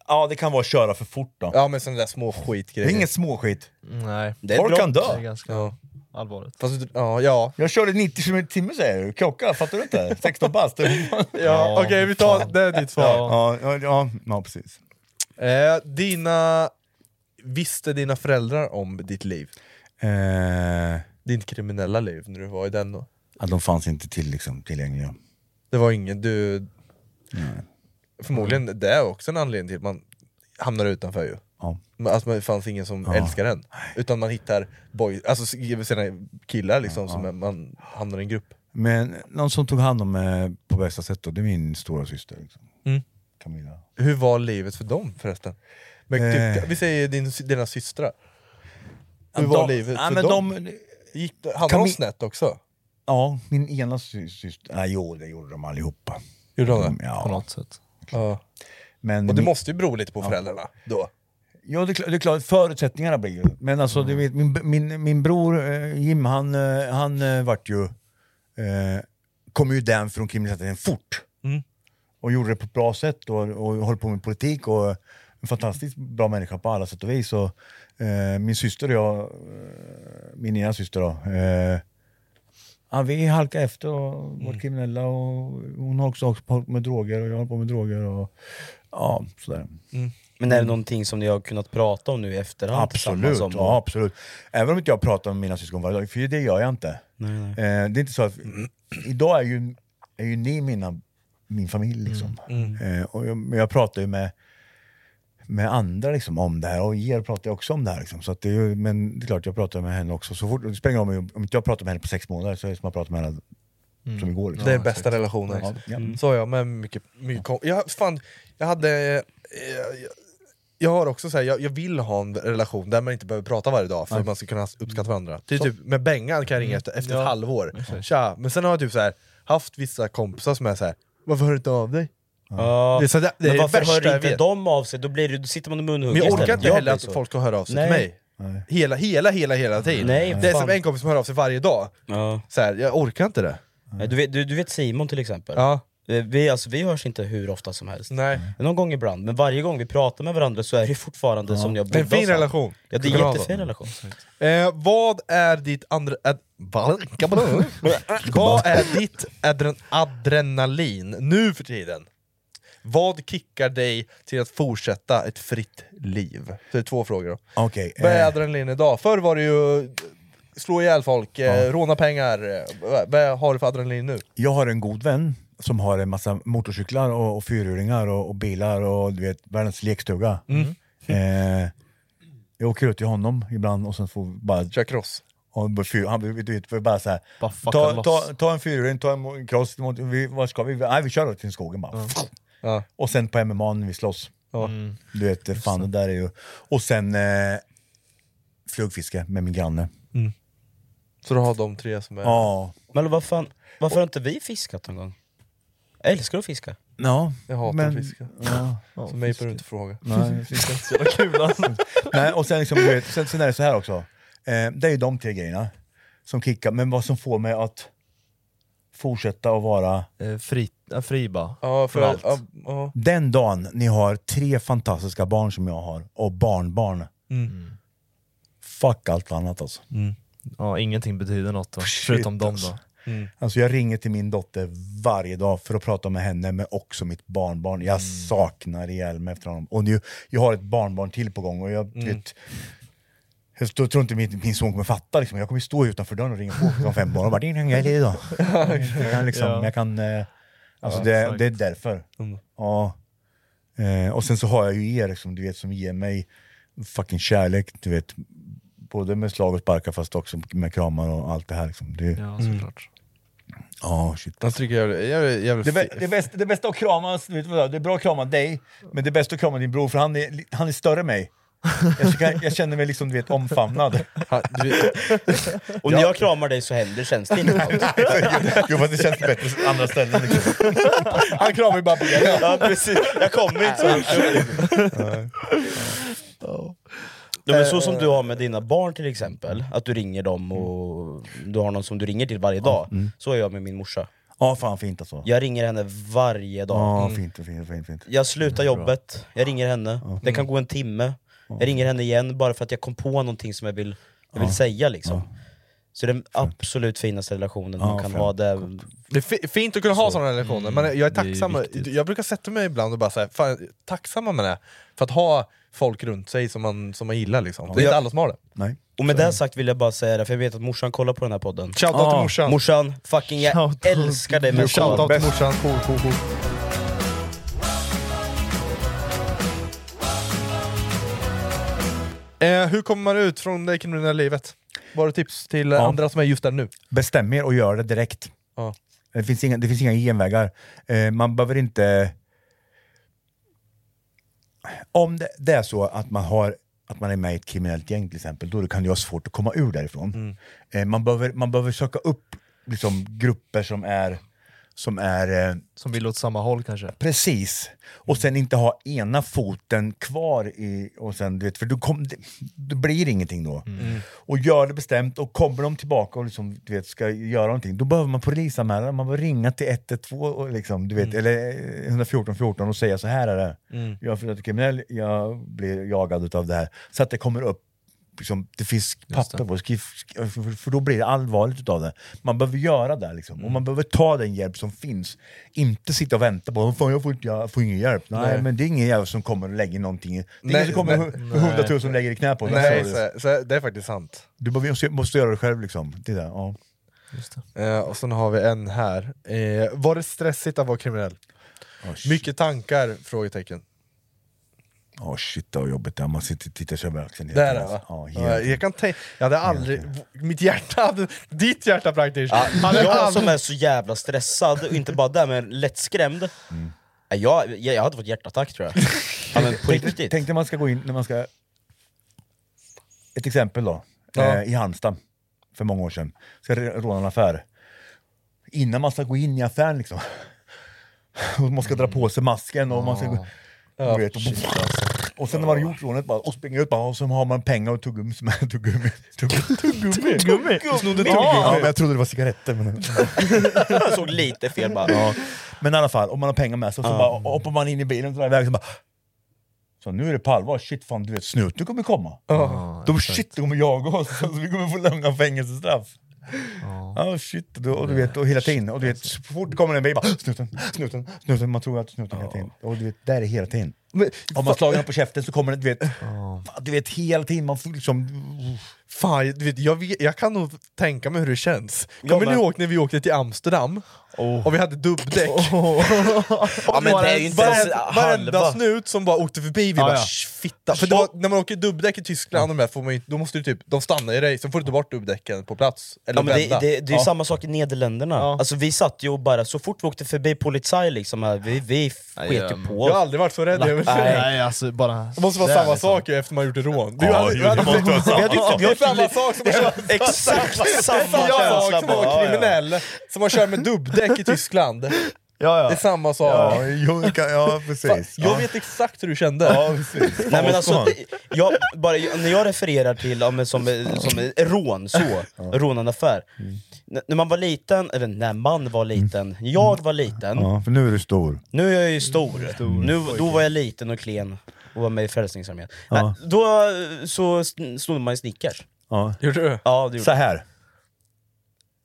Ja, det kan vara att köra för fort då. Ja men sådana där små Det är skitgrejer. inget småskit. Nej, Det är Folk kan det dö. är ganska Ja. allvarligt. Fast, ja, ja. Jag körde 90 km i timmen säger du, klocka, fattar du inte? 16 bast. ja, ja Okej, vi tar, det är ditt svar. ja, ja, ja, ja, precis. Eh, dina... Visste dina föräldrar om ditt liv? Eh, Ditt kriminella liv när du var i den då? ja, de fanns inte till, liksom, tillgängliga. Det var ingen, du... Förmodligen, det är också en anledning till att man hamnar utanför ju. Ja. Men Alltså det fanns ingen som älskar en. Utan man hittar boy, alltså sina killar liksom, som är- man hamnar i en grupp. Men någon som tog hand om mig på bästa sätt då, det är min stora syster. Liksom. Mm. Camilla. Hur var livet för dem förresten? Men typ, Eh. vi säger din, dina systrar. Hur Ja, var de- livet ja, för men dem? de- Gick, hamnade de snett också? Ja, min ena sy- syster, nej jo det gjorde de allihopa. Gjorde de det? Ja. På något sätt. Ja. Men Och det min- måste ju bero lite på föräldrarna då. Ja det är, klart, det är klart, förutsättningarna blir ju... Men alltså du vet, min, min, min bror eh, Jim, han, eh, han eh, vart ju... Eh, kom ju den från kriminaliteten fort. Mm. Och gjorde det på ett bra sätt och, och höll på med politik och en fantastiskt bra människa på alla sätt och vis. Och, eh, min syster och jag, eh, min ena syster då, eh, ja, vi halkade efter och Mm. var kriminella och hon har också hållit på med droger och jag har på med droger och ja, sådär. Men är det någonting som ni har kunnat prata om nu i efterhand Absolut, om? ja, absolut. Även om inte jag pratar med mina syskon varje dag, för det gör jag inte. Nej, nej. Eh, det är inte så att, idag är ju, är ju ni mina, min familj liksom. Eh, och jag, men jag pratar ju med, med andra liksom, om det här, och er pratar jag också om det här. Liksom. Så att det är ju, men det är klart jag pratar med henne också. Så fort, det spelar ingen roll om, om inte jag pratar med henne på sex månader så är det som att prata med henne som igår. Liksom. Det är bästa relationen. Ja, ja. Så jag med mycket, mycket kom- jag, fan, jag hade... Eh, jag, jag har också så här, jag, jag vill ha en relation där man inte behöver prata varje dag för att man ska kunna uppskatta varandra. Så- typ, med Bengan kan jag ringa Mm. efter, efter Ja, ett halvår. Tja, men sen har jag typ så här, haft vissa kompisar som är så här. varför hör du inte av dig? Ja. Det är, så det, det är men det varför värsta hör inte de av sig? Då, blir det, då sitter man och munhugger Men jag orkar inte heller att folk ska höra av sig Nej. till mig. Hela, hela, hela, hela tiden. Nej, det är fan. som en kompis som hör av sig varje dag. Ja. Så här, jag orkar inte det. Nej, Du, vet, du, du vet Simon till exempel? Ja. Eh, Vi, alltså, vi hörs inte hur ofta som helst. Nej. Någon gång ibland, men varje gång vi pratar med varandra så är det fortfarande som jag Det är en bodde fin relation. Ja det är en jättefin relation. Eh, vad är ditt andra... Ad, vad är ditt adren, adrenalin nu för tiden? Vad kickar dig till att fortsätta ett fritt liv? Så det är två frågor då. Okej, Vad är eh. adrenalin idag? Förr var det ju slå ihjäl folk, eh, råna pengar. Eh, vad- har du för adrenalin nu? Jag har en god vän som har en massa motorcyklar och, och fyrhjulingar och, och bilar och du vet, världens lekstuga. Mm. Eh, jag åker ut till honom ibland och sen får vi bara... Kör cross? Och bara fyr, han, du vet, för bara så här, Bara ta, ta, ta en fyrhjuling, ta en cross, vi, vad ska vi? Nej vi kör till skogen bara. Ja. Och sen på MMA när vi slåss. Mm. Du vet, fan det där är ju... Och sen eh, flugfiske med min granne. Så du har de tre som är... Ja. Men vad fan, varför har inte vi fiskat någon gång? Jag älskar att fiska. Ja, Jag hatar men- att fiska. Ja. Så mig behöver du inte fråga. Nej, fiska är inte så jävla kul alltså. Nej, och sen, liksom, du vet, sen, sen är det så här också. Eh, det är ju de tre grejerna som kickar, men vad som får mig att fortsätta att vara... Eh, fri, äh, fri bara. Ja, Från för, allt. ja, ja. Den dagen ni har tre fantastiska barn som jag har, och barnbarn. Mm. Fuck allt annat alltså. Ja, ingenting betyder något då, förutom dem alltså. då. Mm. Alltså jag ringer till min dotter varje dag för att prata med henne, men också mitt barnbarn. Jag saknar ihjäl mig efter honom. Och nu, jag har ett barnbarn till på gång och jag Mm. vet, jag tror inte min, min son kommer fatta, liksom. jag kommer stå utanför dörren och ringa på som fem barn och bara din unge är idag. jag kan liksom, Ja. jag kan, eh, alltså Ja, det, det är därför. Mm. Ja. Eh, och sen så har jag ju er liksom, du vet, som ger mig fucking kärlek, du vet. Både med slag och sparkar fast också med kramar och allt det här. Liksom. Det, Ja, såklart. Ja, shit. Jag jävligt, jävligt Det, bä- det, bästa, det bästa att kramas, vet du vad, det är bra att krama dig, men det bästa att krama din bror för han är, han är större än mig. Jag, känner mig liksom du vet, omfamnad. Och när jag kramar dig så händer känns det inte jo fast det känns bättre på andra ställen. Liksom. Han kramar ju bara benen. Ja precis, jag kommer inte så Ja, men så som du har med dina barn till exempel, att du ringer dem och du har någon som du ringer till varje dag. Så är jag med min morsa. Ja fan fint alltså. Jag ringer henne varje dag. Ja, Mm. fint, fint, fint, fint. Jag slutar jobbet, jag ringer henne, det kan gå en timme, jag ringer henne igen bara för att jag kom på någonting som jag vill, jag vill Ja. säga liksom. Så det är den absolut finaste relationen man kan fint. ha. Det, Det är fi- fint att kunna ha sådana relationer, men jag är är tacksam. jag brukar sätta mig ibland och bara säga, fan, tacksamma med det. För att ha folk runt sig som man, som man gillar liksom. Det är inte alla som har det. Nej. Och med det sagt vill jag bara säga det, för jag vet att morsan kollar på den här podden. Shoutout till morsan. Morsan, fucking jag älskar dig Shoutout till morsan, cool, cool, cool. Eh, hur kommer man ut från det kriminella livet? Du tips till eh, Ja. andra som är just där nu? Bestäm er och gör det direkt. Ja. Det, finns inga, det finns inga genvägar. Eh, man behöver inte... Om det, det är så att man, har, att man är med i ett kriminellt gäng till exempel, då kan det vara svårt att komma ur därifrån. Eh, man, behöver, man behöver söka upp liksom, grupper som är som är... Eh, som vill åt samma håll kanske? Precis. Och sen inte ha ena foten kvar i... Och sen, du vet, för du kom, det, det blir ingenting då. Mm. Och gör det bestämt, och kommer de tillbaka och liksom, du vet, ska göra någonting, då behöver man polisanmäla, man behöver ringa till 112 och liksom, du vet, eller eh, 114 14 och säga så här är det. Mm. Jag är kriminell, jag blir jagad av det här. Så att det kommer upp Liksom, det finns papper på, skriv, för, då blir det allvarligt utav det. Man behöver göra det, liksom. och man behöver ta den hjälp som finns. Inte sitta och vänta på att jag får, inte, jag får ingen hjälp. Nej, Nej. men det är ingen jävel som kommer och lägger någonting. Det är ingen som kommer med hundratusen lägger i knä på. Nej, Så- så, så, det är faktiskt sant. Du behöver- måste, göra det själv liksom. Det där, ja. Eh, och sen har vi en här. Eh, var det stressigt att vara kriminell? Mycket tankar? Frågetecken. Åh shit vad jobbigt det är, man sitter och tittar sig över axeln. Det är det va? Ja, Ja, helt. jag kan tänka, jag hade aldrig, mitt hjärta hade, ditt hjärta praktiskt, Ja, jag som är så jävla stressad, och inte bara där men lättskrämd. Nej, Jag, jag, jag hade fått hjärtattack tror jag. ja, men på Tänk, riktigt. tänk när man ska gå in, när man ska... Ett exempel då, Ja. eh, i Halmstad för många år sedan. Ska råna en affär. Innan man ska gå in i affären liksom. Och man ska dra på sig masken och man ska... gå- Ja, vet, och, och sen när man har gjort rånet bara, och springer ut bara, och så har man pengar och tuggummi som är tuggummi. Tuggummi? Tuggummi? Snodde tuggummi. Ja, men jag trodde det var cigaretter. Men... Jag såg lite fel bara. Ja. Men i alla fall, om man har pengar med sig, så Ja. bara hoppar man in i bilen och drar iväg, så bara... Så nu är det på allvar, shit fan du vet snuten kommer komma. de shit, de kommer jaga oss, så vi kommer få långa fängelsestraff. Ja. Shit, då, och du vet, och hela tiden, och du vet, så fort kommer en bil bara snuten, snuten, snuten, man tror att snuten hela tiden. Och du vet, där är hela tiden. Om man slår den på käften så kommer det, du vet, du vet hela tiden, man får liksom... Fan, du vet, jag, vet, jag kan nog tänka mig hur det känns. Ja, Kommer ni ihåg när vi åkte till Amsterdam? Och vi hade dubbdäck? Ja, men det är ju inte ens Varenda- Varenda halva. snut som bara åkte förbi, vi Ja, bara ja. "Sh, fitta. För det var, när man åker dubbdäck i Tyskland, och de får man ju, då måste du typ, de stannar ju dig, sen får du ta bort dubbdäcken på plats. Eller Ja, men det, det, det är ju Ja. samma sak i Nederländerna. Alltså, vi satt ju och bara, så fort vi åkte förbi polizei liksom, vi, vi sket ju på Jag har aldrig varit så rädd. säga. Nej, alltså bara... Det måste vara samma liksom. sak efter man gjort rån. Ja, hade- hade- vi hade- samma. Sak som att köra... Exakt samma känsla som ja, ja. kriminell, som att köra med dubbdäck i Tyskland. Ja, ja. Det är samma sak. Ja, kan- ja precis. Jag Ja. vet exakt hur du kände. Ja, precis. Nej, men alltså, jag, bara, när jag refererar till ja, men som, som rån, så, råna en affär. N- När man var liten, eller när man var liten, jag var liten, Ja, för nu är du stor. nu är jag ju stor, nu, då var jag liten och klen och var med i Frälsningsarmén. Ja. Nej, Då eh, så sn- snodde man ju Snickers. Ja. Gjorde du? Ja, det gjorde Så här.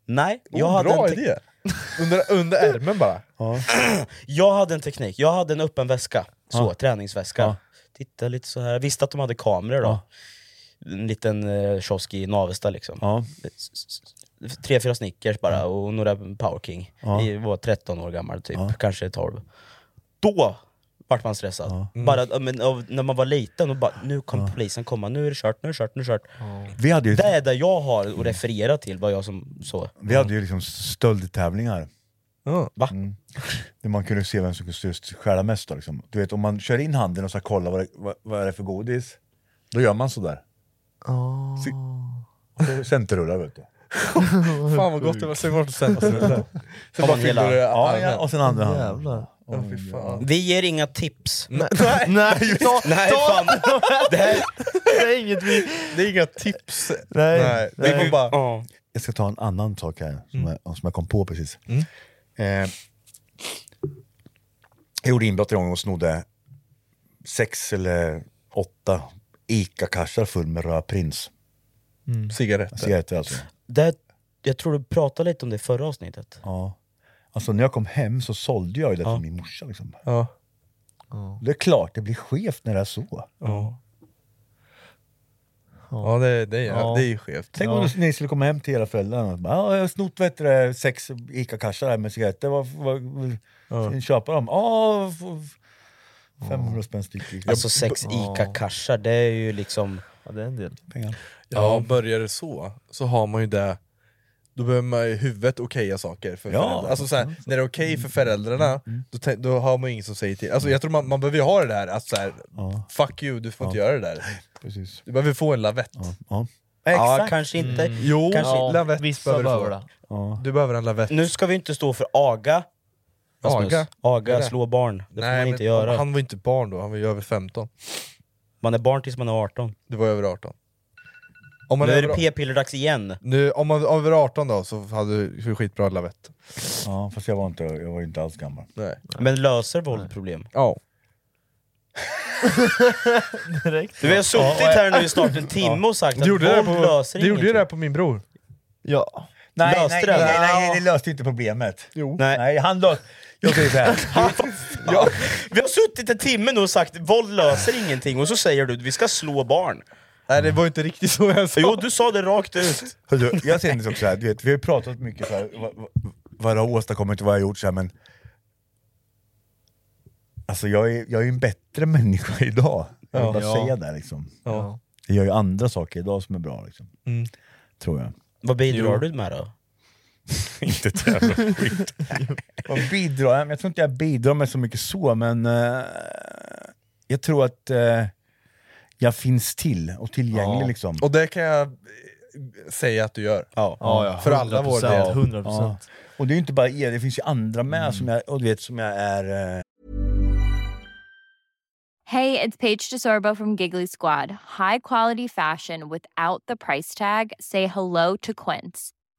Nej, jag Oh, hade bra en te- idé! Under, under ärmen bara. Ja. Jag hade en teknik, jag hade en öppen väska, så, Ja. träningsväska. Ja. Titta lite så här. visste att de hade kameror då. En liten eh, kiosk i Navesta liksom. Ja. S- s- s- Tre, fyra Snickers bara och några Power King. Ja. Jag var 13 år gammal typ, Ja. kanske 12. Då vart man stressad. Mm. Bara, men, av, när man var liten, och bara, nu kommer polisen komma, nu är det kört, nu är det kört, nu är det kört. Vi hade ju, Det är det jag har att referera till, vad jag som så. vi hade ju liksom stöldtävlingar. Va? Mm. Där man kunde se vem som kunde stjäla mest. Då, liksom. Du vet, om man kör in handen och ska kolla vad det, vad, vad är det för godis, då gör man sådär. Se- och Centerrullar vet du. Fan vad gott det var, sen var det sen. Sen bara fyllde du Ja, armen. ja, och sen andra handen. Jävlar. Fan. Vi ger inga tips. Nej, Nej, ta, Nej ta, fan, det här... det är inget vi... det är inga tips. Nej, vi nej. får bara... Ja. Jag ska ta en annan sak här, som, jag, som jag kom på precis. Mm. Eh, jag gjorde inbrott en gång och snodde sex eller åtta ICA-kassar full med röd prins. Cigaretter. Cigaretter alltså. Det, jag tror du pratade lite om det i förra avsnittet. Ja. Alltså när jag kom hem så sålde jag ju det Ja. till min morsa. Liksom. Ja. Det är klart det blir skevt när det är så. Ja. Ja det, det, är, Ja. det är ju skevt. Tänk om ni skulle komma hem till era föräldrar och bara, ja, jag har snott vet du, det, sex ICA-kassar här med cigaretter, vad, vad, vill ni köpa dem? Ja, f- 500 spänn styck. Alltså sex ICA-kassar, det är ju liksom... Ja, det är en del. pengar. Ja, börjar det så, så har man ju det då behöver man i huvudet okeja saker för Ja. föräldrar. Alltså såhär, när det är okej för föräldrarna, då, tän- då har man ingen som säger till. Alltså jag tror man, man behöver ju ha det där att såhär, Ja. fuck you, du får inte göra det där. Precis. Du behöver få en lavett. Ja. Ja. Ja, kanske inte. Jo, Kanske- Ja, lavett vissa behöver du få. Ja. Du behöver en lavett. Nu ska vi inte stå för aga. Rasmus. Aga? Aga, slå barn. Det får man inte göra. Han var inte barn då, han var ju över 15. Man är barn tills man är 18. Du var över 18. Om man Nu är över, det p-pillerdags igen. nu, om man var över 18 då så hade du skitbra lavett. ja, fast jag var inte, jag var inte alls gammal. Nej. Men löser våld problem? Ja. Direkt. Du, vi har suttit här nu i snart en timme och sagt Du att gjorde det våld på, löser du gjorde ju det här på min bror. Ja. Nej, Löste nej, det? nej, nej, nej, det löste inte problemet. Jo. Nej. Nej, han löste... Jag säger så här. Ja, vi har suttit en timme nu och sagt våld löser ingenting, och så säger du att vi ska slå barn. Nej det var inte riktigt så jag sa. Jo, du sa det rakt ut. Hörru, jag känner också så här, du vet, vi har ju pratat mycket så här, vad, det har åstadkommit och vad jag har gjort, så här, men Alltså jag är, jag är en bättre människa idag. Jag vill Ja. bara Ja. säga det liksom. Ja. Jag gör ju andra saker idag som är bra liksom. Mm. Tror jag. Vad bidrar du med då? inte ett jävla skit. Vad bidrar jag? Jag tror inte jag bidrar med så mycket så, men eh, jag tror att eh, jag finns till och tillgänglig. Ja. Liksom. Och det kan jag eh, säga att du gör. Ja. För alla vår del. Ja. Och det är ju inte bara er, det finns ju andra med Mm. som, jag, och du vet, som jag är... Eh, Hey, it's Paige DeSorbo from Giggly Squad. High quality fashion without the price tag. Say hello to Quince.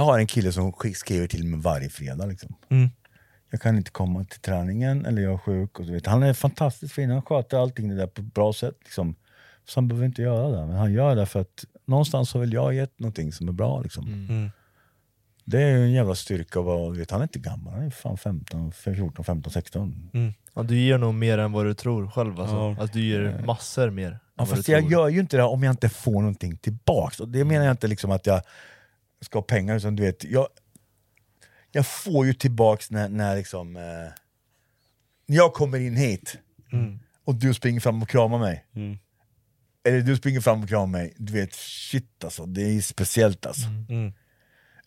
Jag har en kille som sk- skriver till mig varje fredag. Liksom. Mm. Jag kan inte komma till träningen, eller jag är sjuk. Och så vet. Han är fantastiskt fin, han sköter allting det där på ett bra sätt. Liksom. Så han behöver inte göra det, men han gör det för att någonstans har väl jag gett någonting som är bra. Liksom. Mm. Det är ju en jävla styrka du vet, han är inte gammal, han är fan 15, 14, 15, 16. Ja, du ger nog mer än vad du tror själv alltså. Ja. Alltså, du ger massor mer. Ja, fast du jag tror. gör ju inte det om jag inte får någonting tillbaks. Och det menar jag inte liksom att jag ska ha pengar, utan du vet, jag, jag får ju tillbaks när, när liksom... Eh, när jag kommer in hit och du springer fram och kramar mig. Eller du springer fram och kramar mig, du vet, shit alltså, det är speciellt alltså. Mm.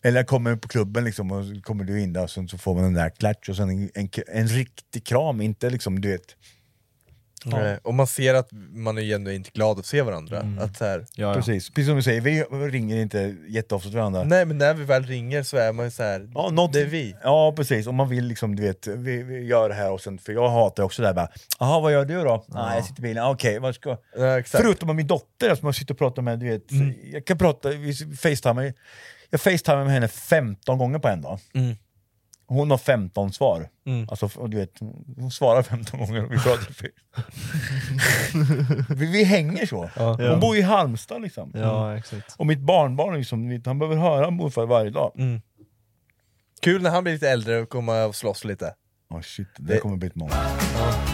Eller jag kommer på klubben liksom, och så kommer du in där och så får man den där klatsch och sen en, en, en riktig kram, inte liksom du vet... Nej, Och man ser att man är genuint glad att se varandra. Att så här, Precis, precis som du säger, vi ringer inte jätteofta till varandra. Nej men när vi väl ringer så är man ju så här, Ja, något, det är vi. Ja precis, om man vill liksom, du vet, vi, vi gör det här och sen, för jag hatar också det här bara, jaha vad gör du då? Nej jag sitter i bilen, okej vad ska... Ja. Förutom med min dotter som jag sitter och pratar med, du vet, jag kan prata, vi facetimar, jag facetimar med henne 15 gånger på en dag. Mm. Hon har 15 svar. Mm. Alltså, du vet, hon svarar 15 gånger och vi pratar. vi, vi hänger så. Ja. Hon bor i Halmstad liksom. Ja, exakt. Och mitt barnbarn, liksom, han behöver höra morfar varje dag. Mm. Kul när han blir lite äldre och kommer och slåss lite. Oh, shit, det, kommer bli ett många. Ja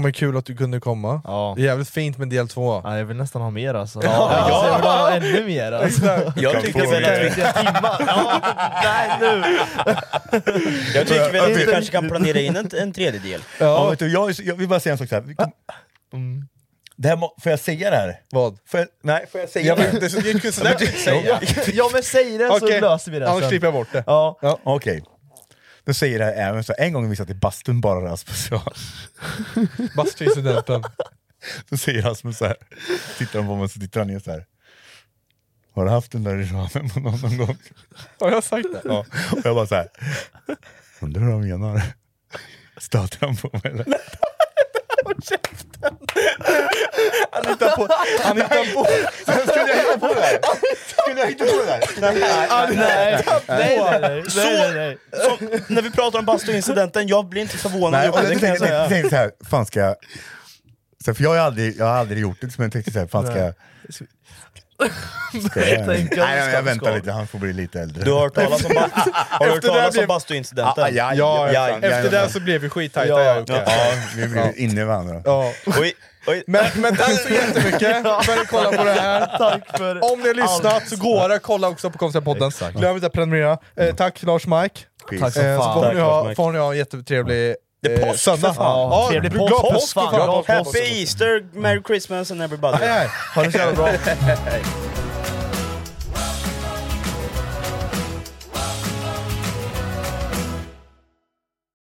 men kul att du kunde komma. Ja. Det är jävligt fint med del två. Ja, jag vill nästan ha mer alltså. Ja. Alltså, jag vill ha ännu mer alltså. Jag tycker väl att vi, timmar. Ja, nej nu! jag tycker väl att vi kanske kan planera in en, en tredjedel. Ja. vet du, jag, är så- jag vill bara säga en sak så här. Vi kom, mm. det här må, får jag säga det här? Vad? Får jag, nej, får jag säga Jag det? så- det är sådär att säga. Ja men säg det så Okej, löser vi det Annars klipper jag bort det. Ja. Ja. Okej. Då säger det här även så en gång vi satt i bastun bara Rasmus och jag. Bastuincidenten. Då säger Rasmus så här, tittar han på mig så tittar han ner så här. Har du haft den där ramen på någon, någon gång? Har jag sagt det? Ja. Och jag bara så här. undrar vad han menar. Stöter han på mig eller? Han hittar på, han hittar på. Skulle jag hitta på det där? Skulle jag hitta på det där? Nej, Nej, nej, nej, nej, Så, när vi pratar om bastuincidenten, jag blir inte förvånad Nej, jag tänkte, säga. jag tänkte så här, fan ska jag... För jag har aldrig, jag har aldrig gjort det, men jag tänkte så här, fan ska jag... Ska jag, nej, jag väntar lite, han får bli lite äldre. Du har hört talas om, ba- har hört Efter det talas blev- om bastuincidenten? Ah, ja, Ja, ja, ja, efter ja, det så blev vi skittajta Ja. jag och Jocke. Ja, vi blir inne i varandra. Ja. Oj, oj. Men, men tack så jättemycket för att ni kollade på det här. Tack för Om ni har lyssnat så går det, kolla också på. Exakt. Glöm inte att prenumerera. Eh, tack Lars Mike. Peace. Tack som Eh, så fan. får Tack, ni, ha, Mike. får ni ha en jättetrevlig Det är eh, påsk, för fan. Ja, Trevlig påsk, för fan. Happy Easter, Merry Christmas and everybody. Ha det så jävla bra.